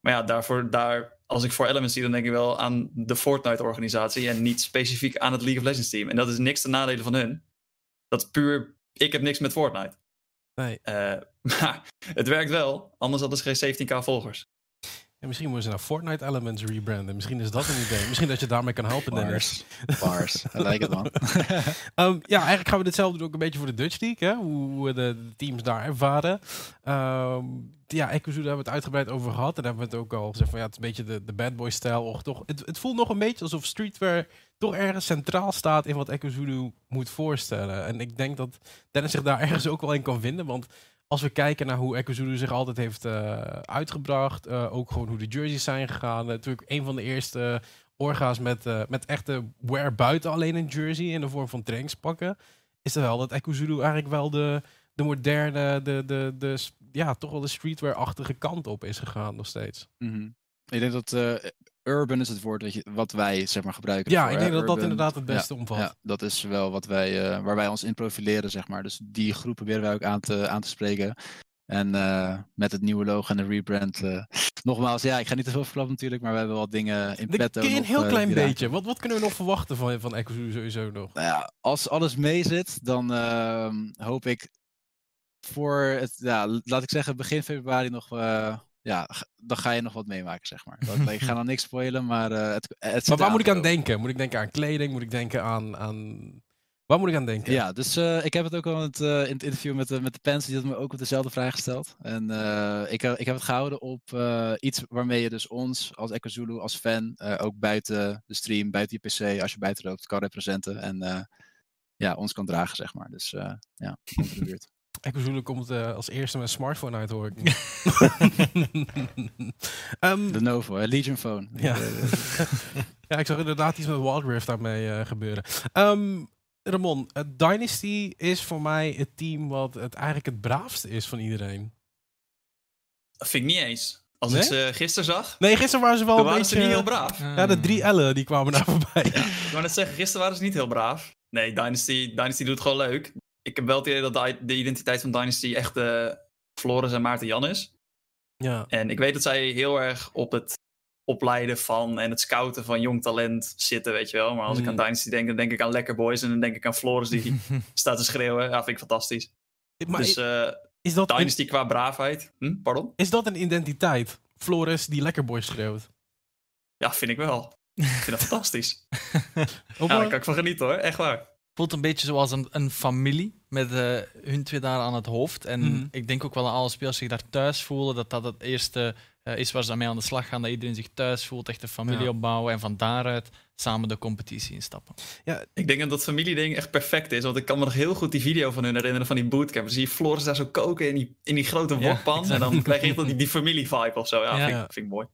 maar ja, daarvoor, daar als ik voor Elements zie, dan denk ik wel aan de Fortnite-organisatie en niet specifiek aan het League of Legends team. En dat is niks ten nadele van hun. Dat is puur, ik heb niks met Fortnite. Nee. Uh, maar het werkt wel, anders hadden ze geen 17k volgers. Ja, misschien moeten ze naar Fortnite Elements rebranden. Misschien is dat een idee. Misschien dat je daarmee kan helpen, Dennis. Bars. I like it, man. um, ja, eigenlijk gaan we ditzelfde doen ook een beetje voor de Dutch League. Hè? Hoe we de, teams daar ervaren. Um, ja, Ekuzu, daar hebben we het uitgebreid over gehad. En daar hebben we het ook al gezegd van ja, het is een beetje de, de bad boy stijl. Och, toch, het, het voelt nog een beetje alsof streetwear toch ergens centraal staat in wat Ekuzu moet voorstellen. En ik denk dat Dennis zich daar ergens ook wel in kan vinden. Want als we kijken naar hoe Ekuzulu zich altijd heeft uh, uitgebracht, uh, ook gewoon hoe de jerseys zijn gegaan. natuurlijk een van de eerste orga's met, met echte wear buiten alleen een jersey in de vorm van trainingspakken. Is er wel dat Ekuzulu eigenlijk wel de, de moderne, de, de, de, ja, toch wel de streetwear-achtige kant op is gegaan nog steeds. Mm Ik denk dat urban is het woord wat, je, wat wij zeg maar gebruiken. Ja, ik denk dat dat inderdaad het beste omvat. Ja, dat is wel wat wij, uh, waar wij ons in profileren, zeg maar. Dus die groep proberen wij ook aan te, aan te spreken. En uh, met het nieuwe logo en de rebrand. Uh, nogmaals, ja, ik ga niet te veel verklappen natuurlijk, maar we hebben wat dingen in petto. Kun je een heel uh, klein beetje? Wat, wat kunnen we nog verwachten van, van Echo sowieso nog? Nou ja, als alles mee zit, dan ehm, hoop ik voor het, ja, laat ik zeggen, begin februari nog ja, dan ga je nog wat meemaken, zeg maar. Dat, ik ga nog niks spoilen, maar het, het Maar waar moet ik aan denken? Moet ik denken aan kleding? Moet ik denken aan, aan Waar moet ik aan denken? Ja, dus uh, ik heb het ook al in het, uh, in het interview met, de, met de Pens, die had me ook op dezelfde vraag gesteld. En ik, ik heb het gehouden op iets waarmee je dus ons als Echo Zulu, als fan, ook buiten de stream, buiten je PC, als je buiten loopt, kan representen. En ja, ons kan dragen, zeg maar. Dus ja, de buurt. Zulu komt als eerste met een smartphone uit, hoor ik. um, de Novo, Legion Phone. Ja. ja, ik zag inderdaad iets met Wild Rift daarmee gebeuren. Um, Ramon, Dynasty is voor mij het team wat het eigenlijk het braafste is van iedereen. Dat vind ik niet eens. Als ik ze gisteren zag. Nee, gisteren waren ze wel een waren beetje... ze niet heel braaf. Ja, de drie L'en die kwamen daar voorbij. Ja, ik wou net zeggen, gisteren waren ze niet heel braaf. Nee, Dynasty, Dynasty doet gewoon leuk. Ik heb wel het idee dat de, identiteit van Dynasty echt uh, Floris en Maarten Jan is. Ja. En ik weet dat zij heel erg op het opleiden van en het scouten van jong talent zitten, weet je wel. Maar als ik aan hmm. Dynasty denk, dan denk ik aan Lekker Boys en dan denk ik aan Floris die staat te schreeuwen. Ja, vind ik fantastisch. Maar dus uh, is dat Dynasty qua braafheid. Hm? Pardon? Is dat een identiteit? Floris die Lekker Boys schreeuwt? Ja, vind ik wel. Ik vind dat fantastisch. ja, daar kan ik van genieten hoor, echt waar. Voelt een beetje zoals een, een familie met uh, hun twee daar aan het hoofd. En hmm. ik denk ook wel dat alle spelers zich daar thuis voelen. Dat dat het eerste uh, is waar ze mee aan de slag gaan. Dat iedereen zich thuis voelt, echt een familie opbouwen en van daaruit samen de competitie instappen. Ja, ik denk dat dat familieding echt perfect is. Want ik kan me nog heel goed die video van hun herinneren van die bootcamp. Dan zie je Floris daar zo koken in die, in die grote wokpan. en dan krijg je die, die familie-vibe of zo. Ja, ja. Vind, ik, vind ik mooi.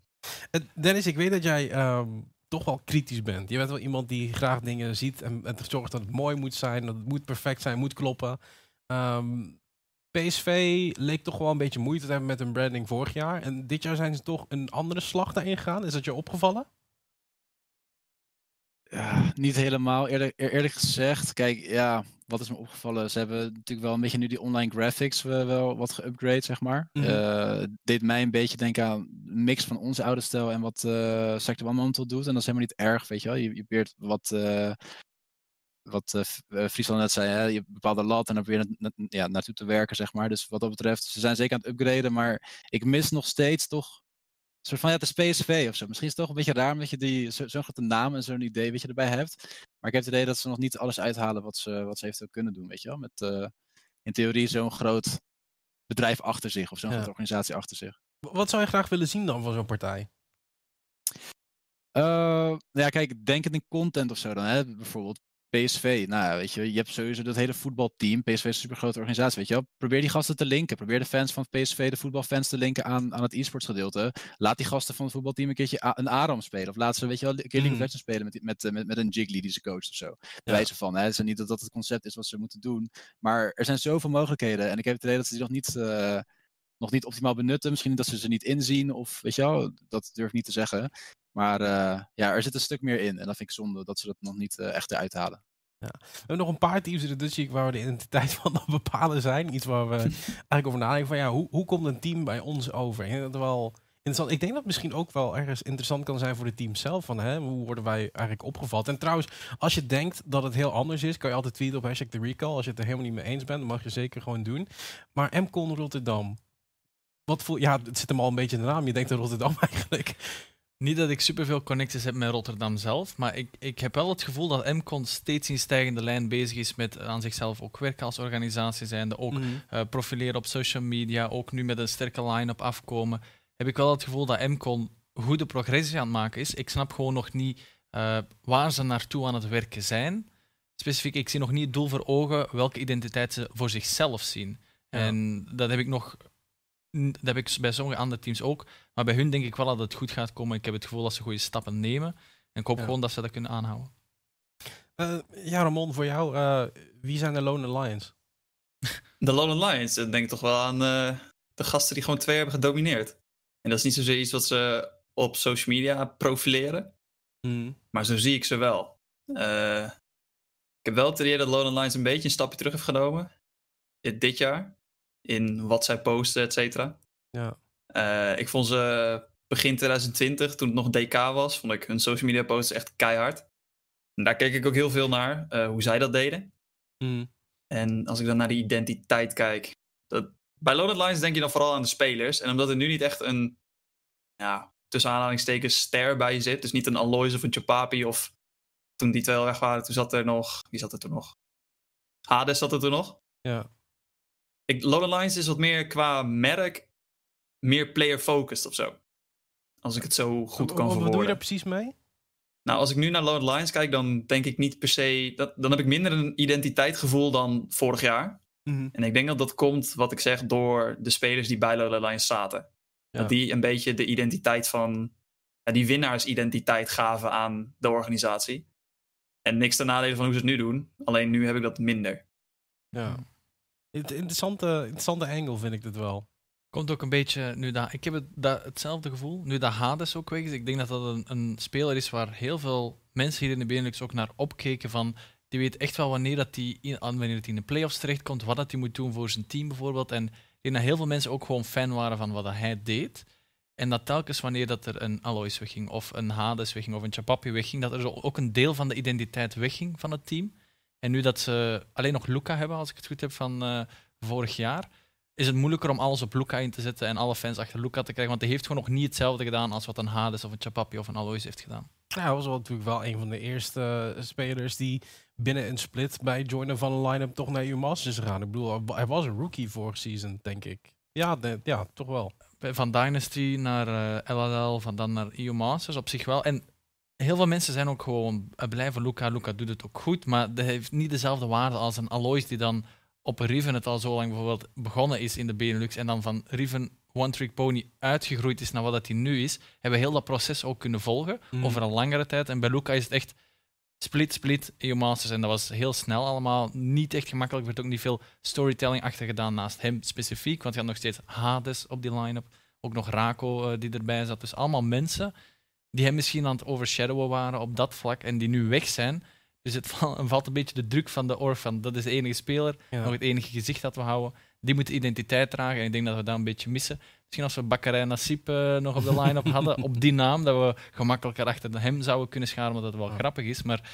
Uh, Dennis, ik weet dat jij um, toch wel kritisch bent. Je bent wel iemand die graag dingen ziet en, en zorgt dat het mooi moet zijn. Dat het moet perfect zijn, moet kloppen. Um, PSV leek toch wel een beetje moeite te hebben met hun branding vorig jaar. En dit jaar zijn ze toch een andere slag daarin gegaan. Is dat je opgevallen? Ja, niet helemaal. Eerlijk, eerlijk gezegd, kijk, ja, wat is me opgevallen? Ze hebben natuurlijk wel een beetje nu die online graphics wel wat geupgrade, zeg maar. Mm deed mij een beetje denken aan een mix van onze oude stijl en wat uh, Sector Mantel doet. En dat is helemaal niet erg, weet je wel. Je, je probeert wat uh, wat uh, Friesland net zei, hè, je bepaalde lat en dan probeer je na, ja, naartoe te werken, zeg maar. Dus wat dat betreft, ze zijn zeker aan het upgraden, maar ik mis nog steeds toch soort van, ja, het is PSV of zo. Misschien is het toch een beetje raar omdat je die, zo'n zo grote naam en zo'n idee, weet je, erbij hebt. Maar ik heb het idee dat ze nog niet alles uithalen wat ze, wat ze eventueel kunnen doen, weet je wel. Met uh, in theorie zo'n groot bedrijf achter zich of zo'n ja. grote organisatie achter zich. Wat zou je graag willen zien dan van zo'n partij? Uh, ja, kijk, denk in content of zo dan. Hè? Bijvoorbeeld PSV, nou weet je, je hebt sowieso dat hele voetbalteam. PSV is een super grote organisatie, weet je wel. Probeer die gasten te linken. Probeer de fans van PSV, de voetbalfans te linken aan, aan het e-sports gedeelte. Laat die gasten van het voetbalteam een keertje een Aram spelen. Of laat ze, weet je wel, een keer League of mm. spelen met, met, met, met een Jiggly die ze coacht of zo. Ja. Wijze van, hè. Het is niet dat dat het concept is wat ze moeten doen. Maar er zijn zoveel mogelijkheden. En ik heb het idee dat ze die nog niet... Uh, nog niet optimaal benutten. Misschien dat ze ze niet inzien of weet je wel, dat durf ik niet te zeggen. Maar uh, ja, er zit een stuk meer in. En dat vind ik zonde dat ze dat nog niet uh, echt eruit halen. Ja. We hebben nog een paar teams in de Dutch League waar we de identiteit van bepalen zijn. Iets waar we eigenlijk over nadenken van ja, hoe, hoe komt een team bij ons over? Ik denk dat wel interessant. Ik denk dat het misschien ook wel ergens interessant kan zijn voor de team zelf. Van hè, hoe worden wij eigenlijk opgevat? En trouwens, als je denkt dat het heel anders is, kan je altijd tweeten op hashtag de recall. Als je het er helemaal niet mee eens bent, dan mag je zeker gewoon doen. Maar MCON Rotterdam. Wat voel ja, het zit hem al een beetje in de naam. Je denkt aan Rotterdam eigenlijk. Niet dat ik superveel connecties heb met Rotterdam zelf, maar ik, ik heb wel het gevoel dat MCON steeds in stijgende lijn bezig is met aan zichzelf ook werken als organisatie zijnde, ook mm profileren op social media, ook nu met een sterke line-up afkomen. Heb ik wel het gevoel dat MCON goede progressie aan het maken is. Ik snap gewoon nog niet uh, waar ze naartoe aan het werken zijn. Specifiek, ik zie nog niet het doel voor ogen welke identiteit ze voor zichzelf zien. En dat heb ik nog dat heb ik bij sommige andere teams ook. Maar bij hun denk ik wel dat het goed gaat komen. Ik heb het gevoel dat ze goede stappen nemen. En ik hoop gewoon dat ze dat kunnen aanhouden. Uh, ja, Ramon, voor jou, uh, wie zijn de Lone Lions? De Lone Lions, dan denk ik toch wel aan de gasten die gewoon twee hebben gedomineerd. En dat is niet zozeer iets wat ze op social media profileren. Mm. Maar zo zie ik ze wel. Uh, ik heb wel het idee dat Lone Lions een beetje een stapje terug heeft genomen. Dit jaar. In wat zij posten, et cetera. Ja. Uh, ik vond ze begin 2020, toen het nog DK was, vond ik hun social media posts echt keihard. En daar keek ik ook heel veel naar, uh, hoe zij dat deden. Mm. En als ik dan naar die identiteit kijk. Dat, bij Loaded Lines denk je dan vooral aan de spelers. En omdat er nu niet echt een, ja, tussen aanhalingstekens, ster bij je zit. Dus niet een Aloys of een Chapapi of toen die twee weg waren, toen zat er nog. Wie zat er toen nog? Hades zat er toen nog. Ja. Ik, Loaded Lines is wat meer qua merk, meer player-focused of zo. Als ik het zo goed kan verwoorden. Wat doe je daar precies mee? Nou, als ik nu naar Loaded Lines kijk, dan denk ik niet per se. Dat, dan heb ik minder een identiteitsgevoel dan vorig jaar. Mhm. En ik denk dat dat komt, wat ik zeg, door de spelers die bij Loaded Lines zaten. Dat die een beetje de identiteit van. Ja, die winnaarsidentiteit gaven aan de organisatie. En niks ten nadele van hoe ze het nu doen. Alleen nu heb ik dat minder. Ja. Interessante, interessante angle vind ik dit wel. Komt ook een beetje nu dat ik heb het, dat, hetzelfde gevoel. Nu dat Hades ook weg is. Ik denk dat dat een, een speler is waar heel veel mensen hier in de Benelux ook naar opkeken. Van, die weet echt wel wanneer dat die in, wanneer het in de playoffs terechtkomt, wat dat hij moet doen voor zijn team bijvoorbeeld. En ik denk dat heel veel mensen ook gewoon fan waren van wat hij deed. En dat telkens wanneer dat er een Alois wegging, of een Hades wegging, of een Chapapi wegging, dat er ook een deel van de identiteit wegging van het team. En nu dat ze alleen nog Luca hebben, als ik het goed heb, van uh, vorig jaar, is het moeilijker om alles op Luca in te zetten en alle fans achter Luca te krijgen. Want hij heeft gewoon nog niet hetzelfde gedaan als wat een Hades of een Chapapi of een Alois heeft gedaan. Ja, hij was wel natuurlijk wel een van de eerste spelers die binnen een split bij joinen van een line-up toch naar EU Masters is gegaan. Ik bedoel, hij was een rookie vorig season, denk ik. Ja, ja toch wel van Dynasty naar uh, eh, LLL, van dan naar EU Masters op zich wel. En heel veel mensen zijn ook gewoon uh, blijven Luca. Luca doet het ook goed, maar dat heeft niet dezelfde waarde als een Alois die dan op Riven het al zo lang bijvoorbeeld begonnen is in de Benelux en dan van Riven One Trick Pony uitgegroeid is naar wat dat hij nu is, hebben we heel dat proces ook kunnen volgen mhm. over een langere tijd. En bij Luca is het echt split, split, EU Masters. En dat was heel snel allemaal. Niet echt gemakkelijk. Er werd ook niet veel storytelling achter gedaan naast hem specifiek. Want je had nog steeds Hades op die line-up. Ook nog Rako uh, die erbij zat. Dus allemaal mensen die hem misschien aan het overshadowen waren op dat vlak. En die nu weg zijn. Dus het valt een beetje de druk van de oor van dat is de enige speler, nog het enige gezicht dat we houden. Die moet identiteit dragen en ik denk dat we dat een beetje missen. Misschien als we Bakkerij Nasip uh, nog op de line-up hadden, op die naam, dat we gemakkelijker achter hem zouden kunnen scharen, omdat het wel grappig is. Maar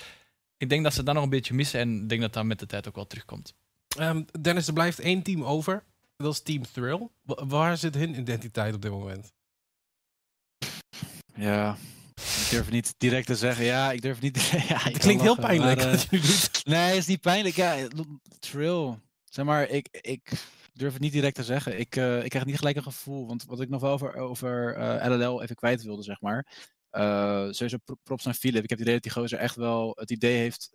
ik denk dat ze dat nog een beetje missen en ik denk dat dat met de tijd ook wel terugkomt. Um, Dennis, er blijft één team over. Dat is Team Thrill. waar zit hun identiteit op dit moment? Ja, ik durf niet direct te zeggen. Ja, ik durf niet. ja, het klinkt heel pijnlijk maar, doet. Nee, het is niet pijnlijk. Ja, Trill. Zeg maar, ik, ik durf het niet direct te zeggen. Ik, uh, ik krijg niet gelijk een gevoel. Want wat ik nog wel over, over uh, eh, LLL even kwijt wilde, zeg maar. Sowieso props aan Philip. Ik heb het idee dat die gozer echt wel het idee heeft.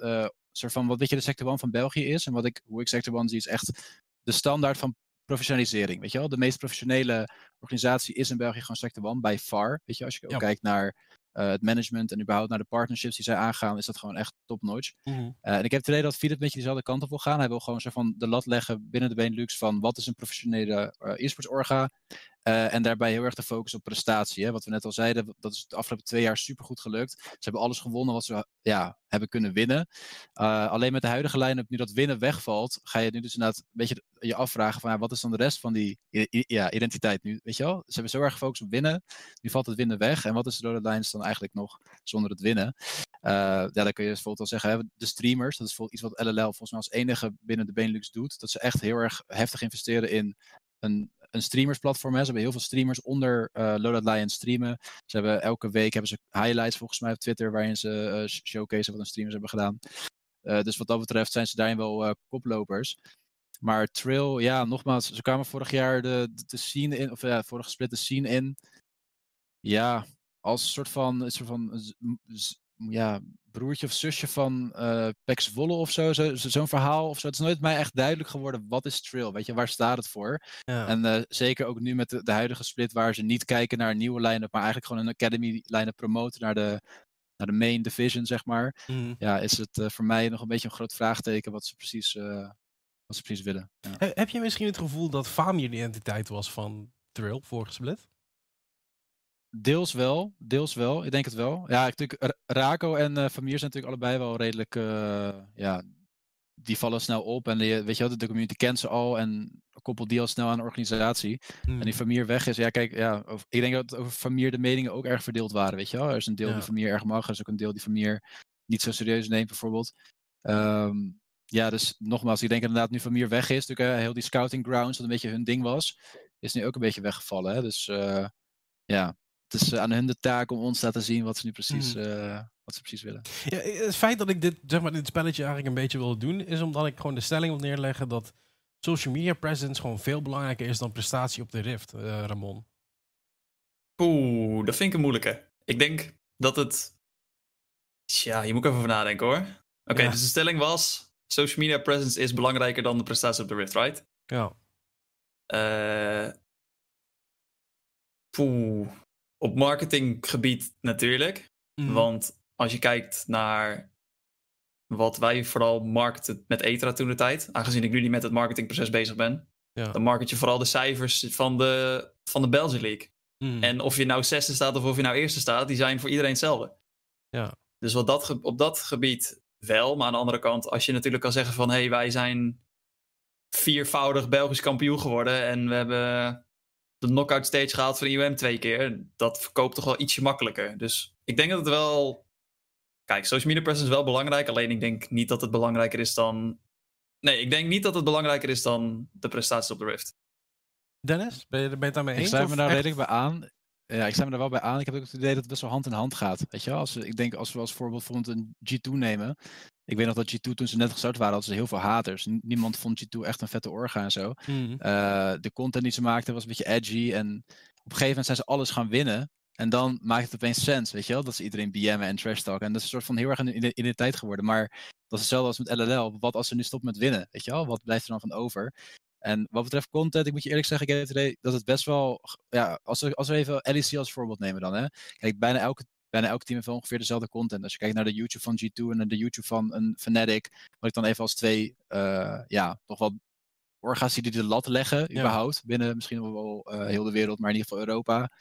soort van wat weet je de sector 1 van België is. En wat ik, hoe ik sector 1 zie, is echt de standaard van professionalisering. Weet je wel, de meest professionele organisatie is in België gewoon sector 1 by far. Weet je, als je ook kijkt naar uh, het management en überhaupt naar de partnerships die zij aangaan, is dat gewoon echt top-notch. Mm uh, en ik heb het idee dat Philip een beetje dezelfde kant op wil gaan. Hij wil gewoon zo van de lat leggen binnen de Benelux van wat is een professionele uh, e-sports orga. Uh, en daarbij heel erg de focus op prestatie. Hè? Wat we net al zeiden, dat is de afgelopen twee jaar super goed gelukt. Ze hebben alles gewonnen wat ze ja, hebben kunnen winnen. Uh, alleen met de huidige line-up, nu dat winnen wegvalt, ga je nu dus inderdaad een beetje je afvragen van ja, wat is dan de rest van die ja, identiteit nu? Weet je wel? Ze hebben zo erg gefocust op winnen. Nu valt het winnen weg. En wat is de rode lines dan eigenlijk nog zonder het winnen? Uh, ja, dan kun je bijvoorbeeld wel zeggen, hè, de streamers, dat is iets wat LLL volgens mij als enige binnen de Benelux doet. Dat ze echt heel erg heftig investeren in een een streamersplatform. Hè. Ze hebben heel veel streamers onder uh, Loadout Lion streamen. Ze hebben elke week hebben ze highlights volgens mij op Twitter waarin ze uh, showcase wat hun streamers hebben gedaan. Uh, dus wat dat betreft zijn ze daarin wel koplopers. Maar Trill, ja, nogmaals, ze kwamen vorig jaar de, de, scene in, of ja, vorige split de scene in. Ja, als soort van, een soort van ja, broertje of zusje van uh, Pex Wolle of zo. Zo'n zo, verhaal of zo. Het is nooit mij echt duidelijk geworden, wat is Trill? Weet je, waar staat het voor? Ja. En uh, zeker ook nu met de, de, huidige split, waar ze niet kijken naar een nieuwe line-up, maar eigenlijk gewoon een academy line-up promoten naar de, naar de main division, zeg maar. Mm. Ja, is het uh, voor mij nog een beetje een groot vraagteken wat ze precies wat ze precies willen. Ja. Heb je misschien het gevoel dat Famir de identiteit was van Thrill vorige split? Deels wel, deels wel. Ik denk het wel. Ja, natuurlijk, Raco en uh, Famir zijn natuurlijk allebei wel redelijk, uh, ja, die vallen snel op. En die, weet je wel, de community kent ze al en koppelt die al snel aan de organisatie. En die Famir hmm. weg is, ja kijk, ja, ik denk dat over Famir de meningen ook erg verdeeld waren, weet je wel. Er is een deel die Famir erg mag, er is ook een deel die Famir niet zo serieus neemt bijvoorbeeld. Um, ja, dus nogmaals, ik denk inderdaad nu Famir weg is, natuurlijk uh, heel die scouting grounds, wat een beetje hun ding was, is nu ook een beetje weggevallen. Hè? Dus uh, ja, is aan hun de taak om ons te laten zien wat ze nu precies, mm. uh, wat ze precies willen. Ja, het feit dat ik dit, zeg maar, dit spelletje eigenlijk een beetje wil doen, is omdat ik gewoon de stelling wil neerleggen dat social media presence gewoon veel belangrijker is dan prestatie op de Rift, Ramon. Oeh, dat vind ik een moeilijke. Ik denk dat het. Ja, je moet even over nadenken hoor. Oké, dus de stelling was: social media presence is belangrijker dan de prestatie op de Rift, right? Ja. Uh, poeh. Op marketinggebied natuurlijk. Mhm. Want als je kijkt naar wat wij vooral markten met ETRA toen de tijd, aangezien ik nu niet met het marketingproces bezig ben, ja. dan market je vooral de cijfers van de, van de Belgian League. Mhm. En of je nou zesde staat of of je nou eerste staat, die zijn voor iedereen hetzelfde. Ja. Dus wat dat, op dat gebied wel. Maar aan de andere kant, als je natuurlijk kan zeggen van... hé, hey, wij zijn viervoudig Belgisch kampioen geworden... en we hebben de knockout stage gehaald van IOM twee keer... dat verkoopt toch wel ietsje makkelijker. Dus ik denk dat het wel... Kijk, social media presence is wel belangrijk. Alleen ik denk niet dat het belangrijker is dan... Nee, ik denk niet dat het belangrijker is dan de prestaties op de Rift. Dennis, ben je, ben je het daarmee eens? Ik sluit me daar redelijk bij aan. Ja, ik sta me er wel bij aan. Ik heb ook het idee dat het best wel hand in hand gaat. Weet je wel? Als, ik denk als we als voorbeeld bijvoorbeeld een G2 nemen. Ik weet nog dat G2 toen ze net gestart waren, hadden ze heel veel haters. Niemand vond G2 echt een vette orga en zo. Mhm. Eh, de content die ze maakten was een beetje edgy. En op een gegeven moment zijn ze alles gaan winnen. En dan maakt het opeens sens, weet je wel? Dat ze iedereen BM'en en trash talken. En dat is een soort van heel erg een identiteit geworden. Maar dat is hetzelfde als met LLL. Wat als ze nu stoppen met winnen, weet je wel? Wat blijft er dan van over? En wat betreft content, ik moet je eerlijk zeggen, ik heb het idee dat het best wel. Ja, als we, als we even LEC als voorbeeld nemen dan. Hè. Kijk, bijna elke, bijna elke team heeft wel ongeveer dezelfde content. Als je kijkt naar de YouTube van G2 en naar de YouTube van een Fnatic, wat ik dan even als twee, uh, ja, toch wel orga's die de lat leggen, überhaupt. Binnen misschien wel uh, heel de wereld, maar in ieder geval Europa.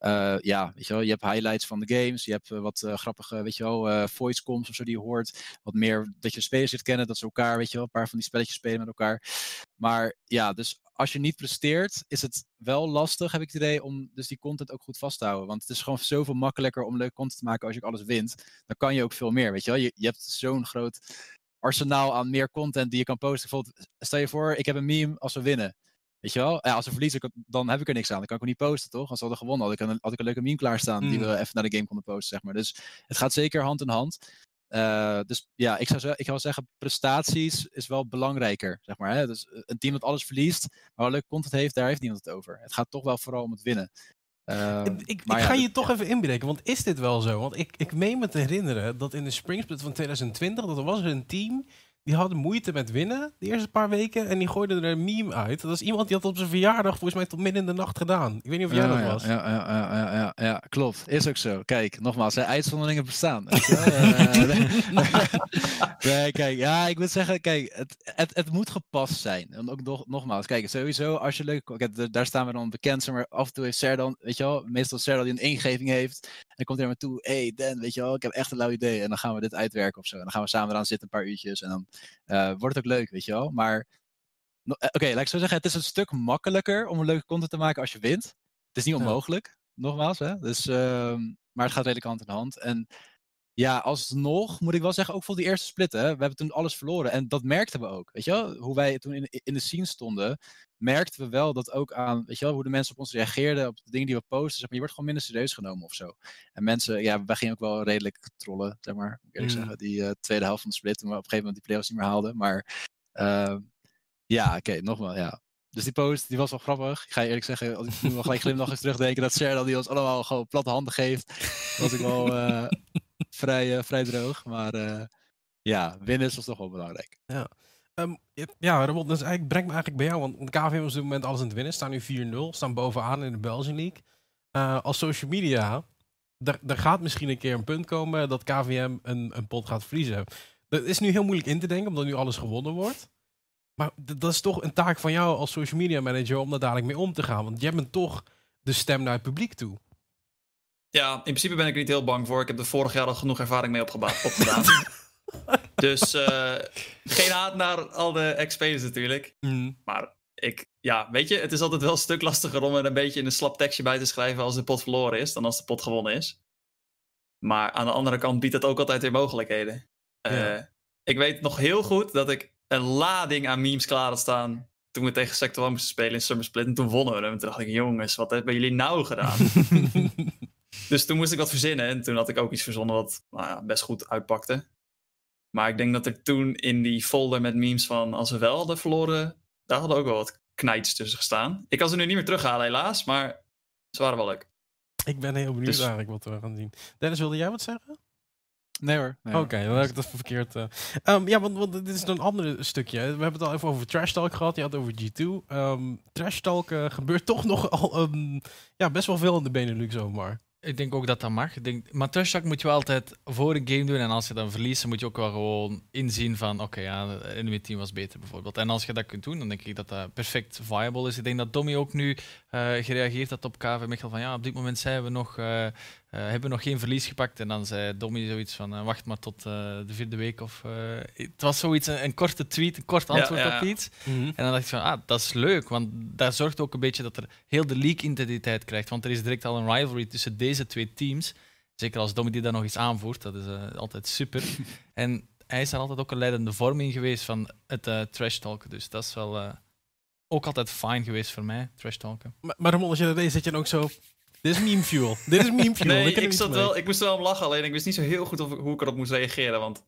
Uh, ja, weet je wel, je hebt highlights van de games. Je hebt wat grappige, weet je wel, voice comms of zo die je hoort. Wat meer dat je spelers zit kennen, dat ze elkaar, weet je wel, een paar van die spelletjes spelen met elkaar. Maar ja, dus als je niet presteert, is het wel lastig, heb ik het idee, om dus die content ook goed vast te houden. Want het is gewoon zoveel makkelijker om leuke content te maken als je alles wint. Dan kan je ook veel meer, weet je wel. Je, je hebt zo'n groot arsenaal aan meer content die je kan posten. Bijvoorbeeld, stel je voor, ik heb een meme als we winnen. Weet je wel? Ja, als we verliezen, dan heb ik er niks aan. Dan kan ik ook niet posten, toch? Als we hadden gewonnen, had ik een, had ik een leuke meme klaarstaan die mm. we even naar de game konden posten, zeg maar. Dus het gaat zeker hand in hand. Uh, dus ja, ik zou, ik zou zeggen, prestaties is wel belangrijker, zeg maar. Hè? Dus een team dat alles verliest, maar wel leuke content heeft, daar heeft niemand het over. Het gaat toch wel vooral om het winnen. Uh, ik, ga je toch even inbreken, want is dit wel zo? Want ik, ik meen me te herinneren dat in de Springsplit van 2020, dat er was een team die hadden moeite met winnen de eerste paar weken. En die gooiden er een meme uit. Dat is iemand die had op zijn verjaardag volgens mij tot midden in de nacht gedaan. Ik weet niet of jij dat was. Ja, ja, ja, ja, ja, klopt. Is ook zo. Kijk, nogmaals, zijn uitzonderingen bestaan. nee, kijk, ja, ik moet zeggen, kijk, het, het, het moet gepast zijn. En ook nog, nogmaals, kijk, sowieso als je leuk... Kijk, daar staan we dan bekend, maar af en toe heeft Serdan, weet je wel, meestal Serdan die een ingeving heeft. En dan komt hij naar me toe, hey Dan, weet je wel, ik heb echt een lauw idee. En dan gaan we dit uitwerken of zo. En dan gaan we samen eraan zitten een paar uurtjes. En dan uh, wordt het ook leuk, weet je wel. Maar eh, oké, okay, laat ik zo zeggen, het is een stuk makkelijker om een leuke content te maken als je wint. Het is niet onmogelijk, nogmaals. Hè? Dus, uh, maar het gaat redelijk hand in hand. En ja, alsnog moet ik wel zeggen, ook voor die eerste split, hè, we hebben toen alles verloren. En dat merkten we ook. Weet je wel? Hoe wij toen in, in de scene stonden, merkten we wel dat ook aan, weet je wel, hoe de mensen op ons reageerden, op de dingen die we posten. Zeg maar, je wordt gewoon minder serieus genomen of zo. En mensen, ja, wij gingen ook wel redelijk trollen, zeg maar, moet ik eerlijk mm. zeggen. Die uh, tweede helft van de split, toen we op een gegeven moment die playoffs niet meer haalden. Maar uh, ja, oké, okay, nogmaals, ja. Dus die post, die was wel grappig. Ik ga je eerlijk zeggen, als ik nu wel gelijk nog eens terugdenken, dat Sheryl die ons allemaal gewoon platte handen geeft, was ik wel uh, vrij, uh, vrij droog. Maar ja, winnen is toch wel belangrijk. Ja. Um, ja, Ramon, dus eigenlijk brengt me eigenlijk bij jou. Want KVM is op dit moment alles aan het winnen. Staan nu 4-0. Staan bovenaan in de Belgian League. Uh, als social media, er gaat misschien een keer een punt komen dat KVM een, een pot gaat verliezen. Dat is nu heel moeilijk in te denken, omdat nu alles gewonnen wordt. Maar dat is toch een taak van jou als social media manager om daar dadelijk mee om te gaan. Want jij bent toch de stem naar het publiek toe. Ja, in principe ben ik er niet heel bang voor. Ik heb er vorig jaar al genoeg ervaring mee opgedaan. dus uh, geen haat naar al de ex-spelers natuurlijk. Mm. Maar ik, ja, weet je, het is altijd wel een stuk lastiger om er een beetje in een slap tekstje bij te schrijven als de pot verloren is, dan als de pot gewonnen is. Maar aan de andere kant biedt het ook altijd weer mogelijkheden. Uh, ik weet nog heel goed dat ik een lading aan memes klaar had staan toen we tegen Sector 1 moesten spelen in Summer Split. En toen wonnen we hem. En toen dacht ik, jongens, wat hebben jullie nou gedaan? dus toen moest ik wat verzinnen. En toen had ik ook iets verzonnen wat nou ja, best goed uitpakte. Maar ik denk dat er toen in die folder met memes van als we wel hadden verloren, daar hadden ook wel wat knijts tussen gestaan. Ik kan ze nu niet meer terughalen helaas, maar ze waren wel leuk. Ik ben heel benieuwd dus... eigenlijk wat we gaan zien. Dennis, wilde jij wat zeggen? Nee hoor. Oké, dan heb ik dat verkeerd. Uh... Um, ja, want, want, dit is een ander stukje. We hebben het al even over trash talk gehad. Je had het over G2. Um, ehm, trash talk uh, gebeurt toch nog al um, ja, best wel veel in de Benelux zomaar. Ik denk ook dat dat mag. Ik denk, maar trash moet je wel altijd voor een game doen. En als je dan verliest, dan moet je ook wel gewoon inzien van... Oké, okay, ja, de team was beter bijvoorbeeld. En als je dat kunt doen, dan denk ik dat dat perfect viable is. Ik denk dat Dommy ook nu uh, gereageerd had op KV Mechel van... Ja, op dit moment zijn we nog... Uh, uh, hebben nog geen verlies gepakt. En dan zei Dommy zoiets van, uh, wacht maar tot uh, de vierde week. Of, het was zoiets, een, een, korte tweet, een kort antwoord op iets. Mm -hmm. En dan dacht ik van, ah, dat is leuk. Want dat zorgt ook een beetje dat er heel de league-intensiteit krijgt. Want er is direct al een rivalry tussen deze twee teams. Zeker als Dommy die daar nog eens aanvoert. Dat is altijd super. en hij is daar altijd ook een leidende vorm in geweest van het trash talken. Dus dat is wel ook altijd fijn geweest voor mij, trash talken. Maar, maar als je dat deed, zit je dan ook zo dit is meme fuel. Dit is meme fuel. Nee, ik, zat wel, ik moest wel om lachen, alleen ik wist niet zo heel goed of, hoe ik erop moest reageren. Want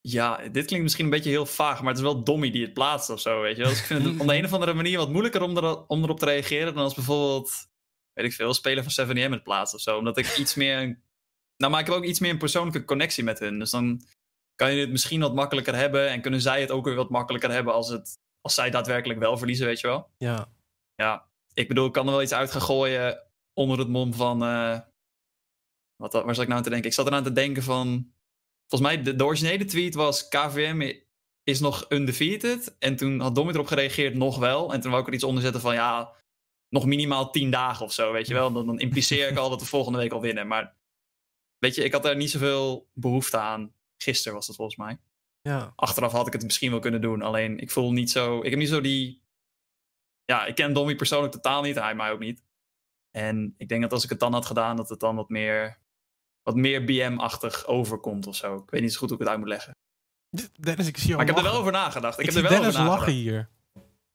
ja, dit klinkt misschien een beetje heel vaag, maar het is wel Dommy die het plaatst of zo, weet je Dus ik vind het op de een of andere manier wat moeilijker om, er, om erop te reageren dan als bijvoorbeeld, weet ik veel, speler van 7M het plaatst of zo. Omdat ik iets meer, nou maar ik heb ook iets meer een persoonlijke connectie met hun. Dus dan kan je het misschien wat makkelijker hebben en kunnen zij het ook weer wat makkelijker hebben als, het, als zij daadwerkelijk wel verliezen, weet je wel. Ja. Ja, ik bedoel, ik kan er wel iets uit gaan gooien onder het mom van. Uh, wat, waar zat ik nou aan te denken? Ik zat eraan te denken van. Volgens mij, de, de originele tweet was: KVM is nog undefeated. En toen had Domit erop gereageerd, nog wel. En toen wou ik er iets onder zetten van: ja, nog minimaal tien dagen of zo, weet je wel. Dan, dan impliceer ik al dat we volgende week al winnen. Maar weet je, ik had daar niet zoveel behoefte aan. Gisteren was dat volgens mij. Ja. Achteraf had ik het misschien wel kunnen doen. Alleen ik voel niet zo. Ik heb niet zo die ja, ik ken Dommy persoonlijk totaal niet, hij mij ook niet. En ik denk dat als ik het dan had gedaan, dat het dan wat meer, wat meer BM-achtig overkomt of zo. Ik weet niet zo goed hoe ik het uit moet leggen. Dennis, ik zie maar ik heb er wel over nagedacht. Ik, ik heb er wel Dennis over nagedacht. lachen hier.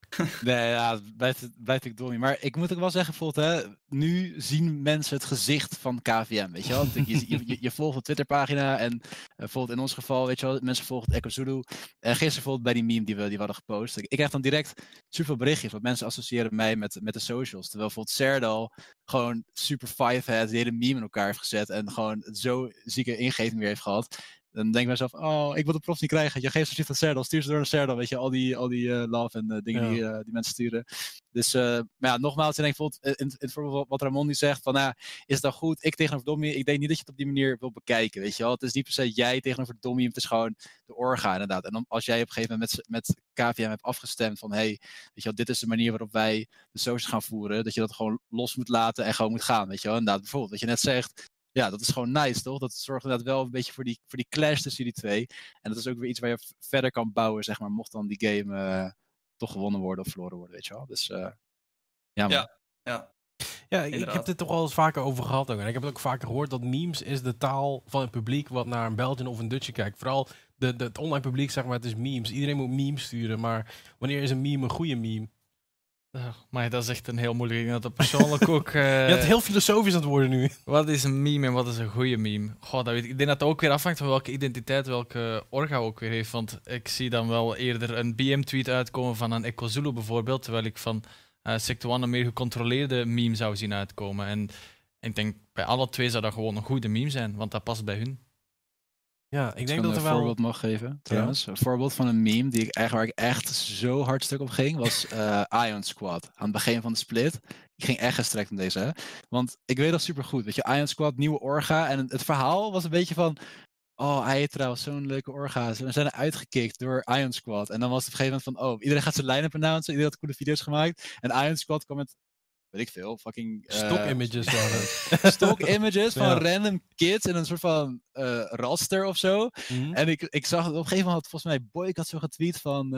nee, ja, blijft, ik door. Maar ik moet ook wel zeggen, bijvoorbeeld, hè, nu zien mensen het gezicht van KVM, weet je wel. Je, je, je volgt een Twitterpagina en bijvoorbeeld in ons geval, weet je wel, mensen volgen Echo. En gisteren bijvoorbeeld bij die meme die we, die hadden gepost. Ik, ik krijg dan direct super berichtjes, want mensen associëren mij met, met de socials. Terwijl bijvoorbeeld Serdal gewoon super five had, die hele meme in elkaar heeft gezet en gewoon zo zieke ingeving weer heeft gehad dan denk ik mezelf, oh, ik wil de prof niet krijgen. Je geeft zoiets aan Serdal, stuur ze door naar Serdal, weet je, al die, al die uh, love en uh, dingen die, uh, die mensen sturen. Dus, maar ja, nogmaals, ik denk bijvoorbeeld, in, in, in wat Ramon nu zegt, van, nou, is het dan goed, ik tegenover Dommy, ik denk niet dat je het op die manier wil bekijken, weet je wel. Het is niet per se jij tegenover Dommy, het is gewoon de orga, inderdaad. En dan, als jij op een gegeven moment met, met KVM hebt afgestemd van, hey, weet je wel, dit is de manier waarop wij de socials gaan voeren, dat je dat gewoon los moet laten en gewoon moet gaan, weet je wel. Inderdaad, bijvoorbeeld, wat je net zegt, ja, dat is gewoon nice, toch? Dat zorgt inderdaad wel een beetje voor die, voor die clash tussen die twee. En dat is ook weer iets waar je verder kan bouwen, zeg maar, mocht dan die game uh, toch gewonnen worden of verloren worden, weet je wel. Dus uh, ja, ja, ja. Ja, ik, ik heb dit toch al eens vaker over gehad ook. En ik heb het ook vaker gehoord dat memes is de taal van het publiek wat naar een Belgian of een Dutchje kijkt. Vooral de, de, het online publiek, zeg maar, het is memes. Iedereen moet memes sturen, maar wanneer is een meme een goede meme? Maar dat is echt een heel moeilijk ding. Dat het persoonlijk ook. Uh, je hebt heel filosofisch aan het worden nu. Wat is een meme en wat is een goede meme? Goh, dat weet ik. ik denk dat het ook weer afhangt van welke identiteit welke orga ook weer heeft. Want ik zie dan wel eerder een BM-tweet uitkomen van een Echo Zulu bijvoorbeeld. Terwijl ik van uh, Sector One een meer gecontroleerde meme zou zien uitkomen. En ik denk bij alle twee zou dat gewoon een goede meme zijn, want dat past bij hun. Ja, ik denk dat er wel... een voorbeeld mag geven, trouwens. Een voorbeeld van een meme die ik echt, waar ik echt zo hard stuk op ging, was uh, Ion Squad. Aan het begin van de split. Ik ging echt gestrekt om deze, hè. Want ik weet dat super goed. Weet je, Ion Squad, nieuwe orga. En het verhaal was een beetje van... oh, Aetra was zo'n leuke orga's. We zijn uitgekikt door Ion Squad. En dan was het op een gegeven moment van, oh, iedereen gaat zijn line-up announcen. Iedereen had coole video's gemaakt. En Ion Squad kwam met weet ik veel, fucking... Stock uh, images waren Stock images van random kids in een soort van uh, raster of zo. Mhm. En ik, ik zag op een gegeven moment, volgens mij, Boy, ik had zo getweet van...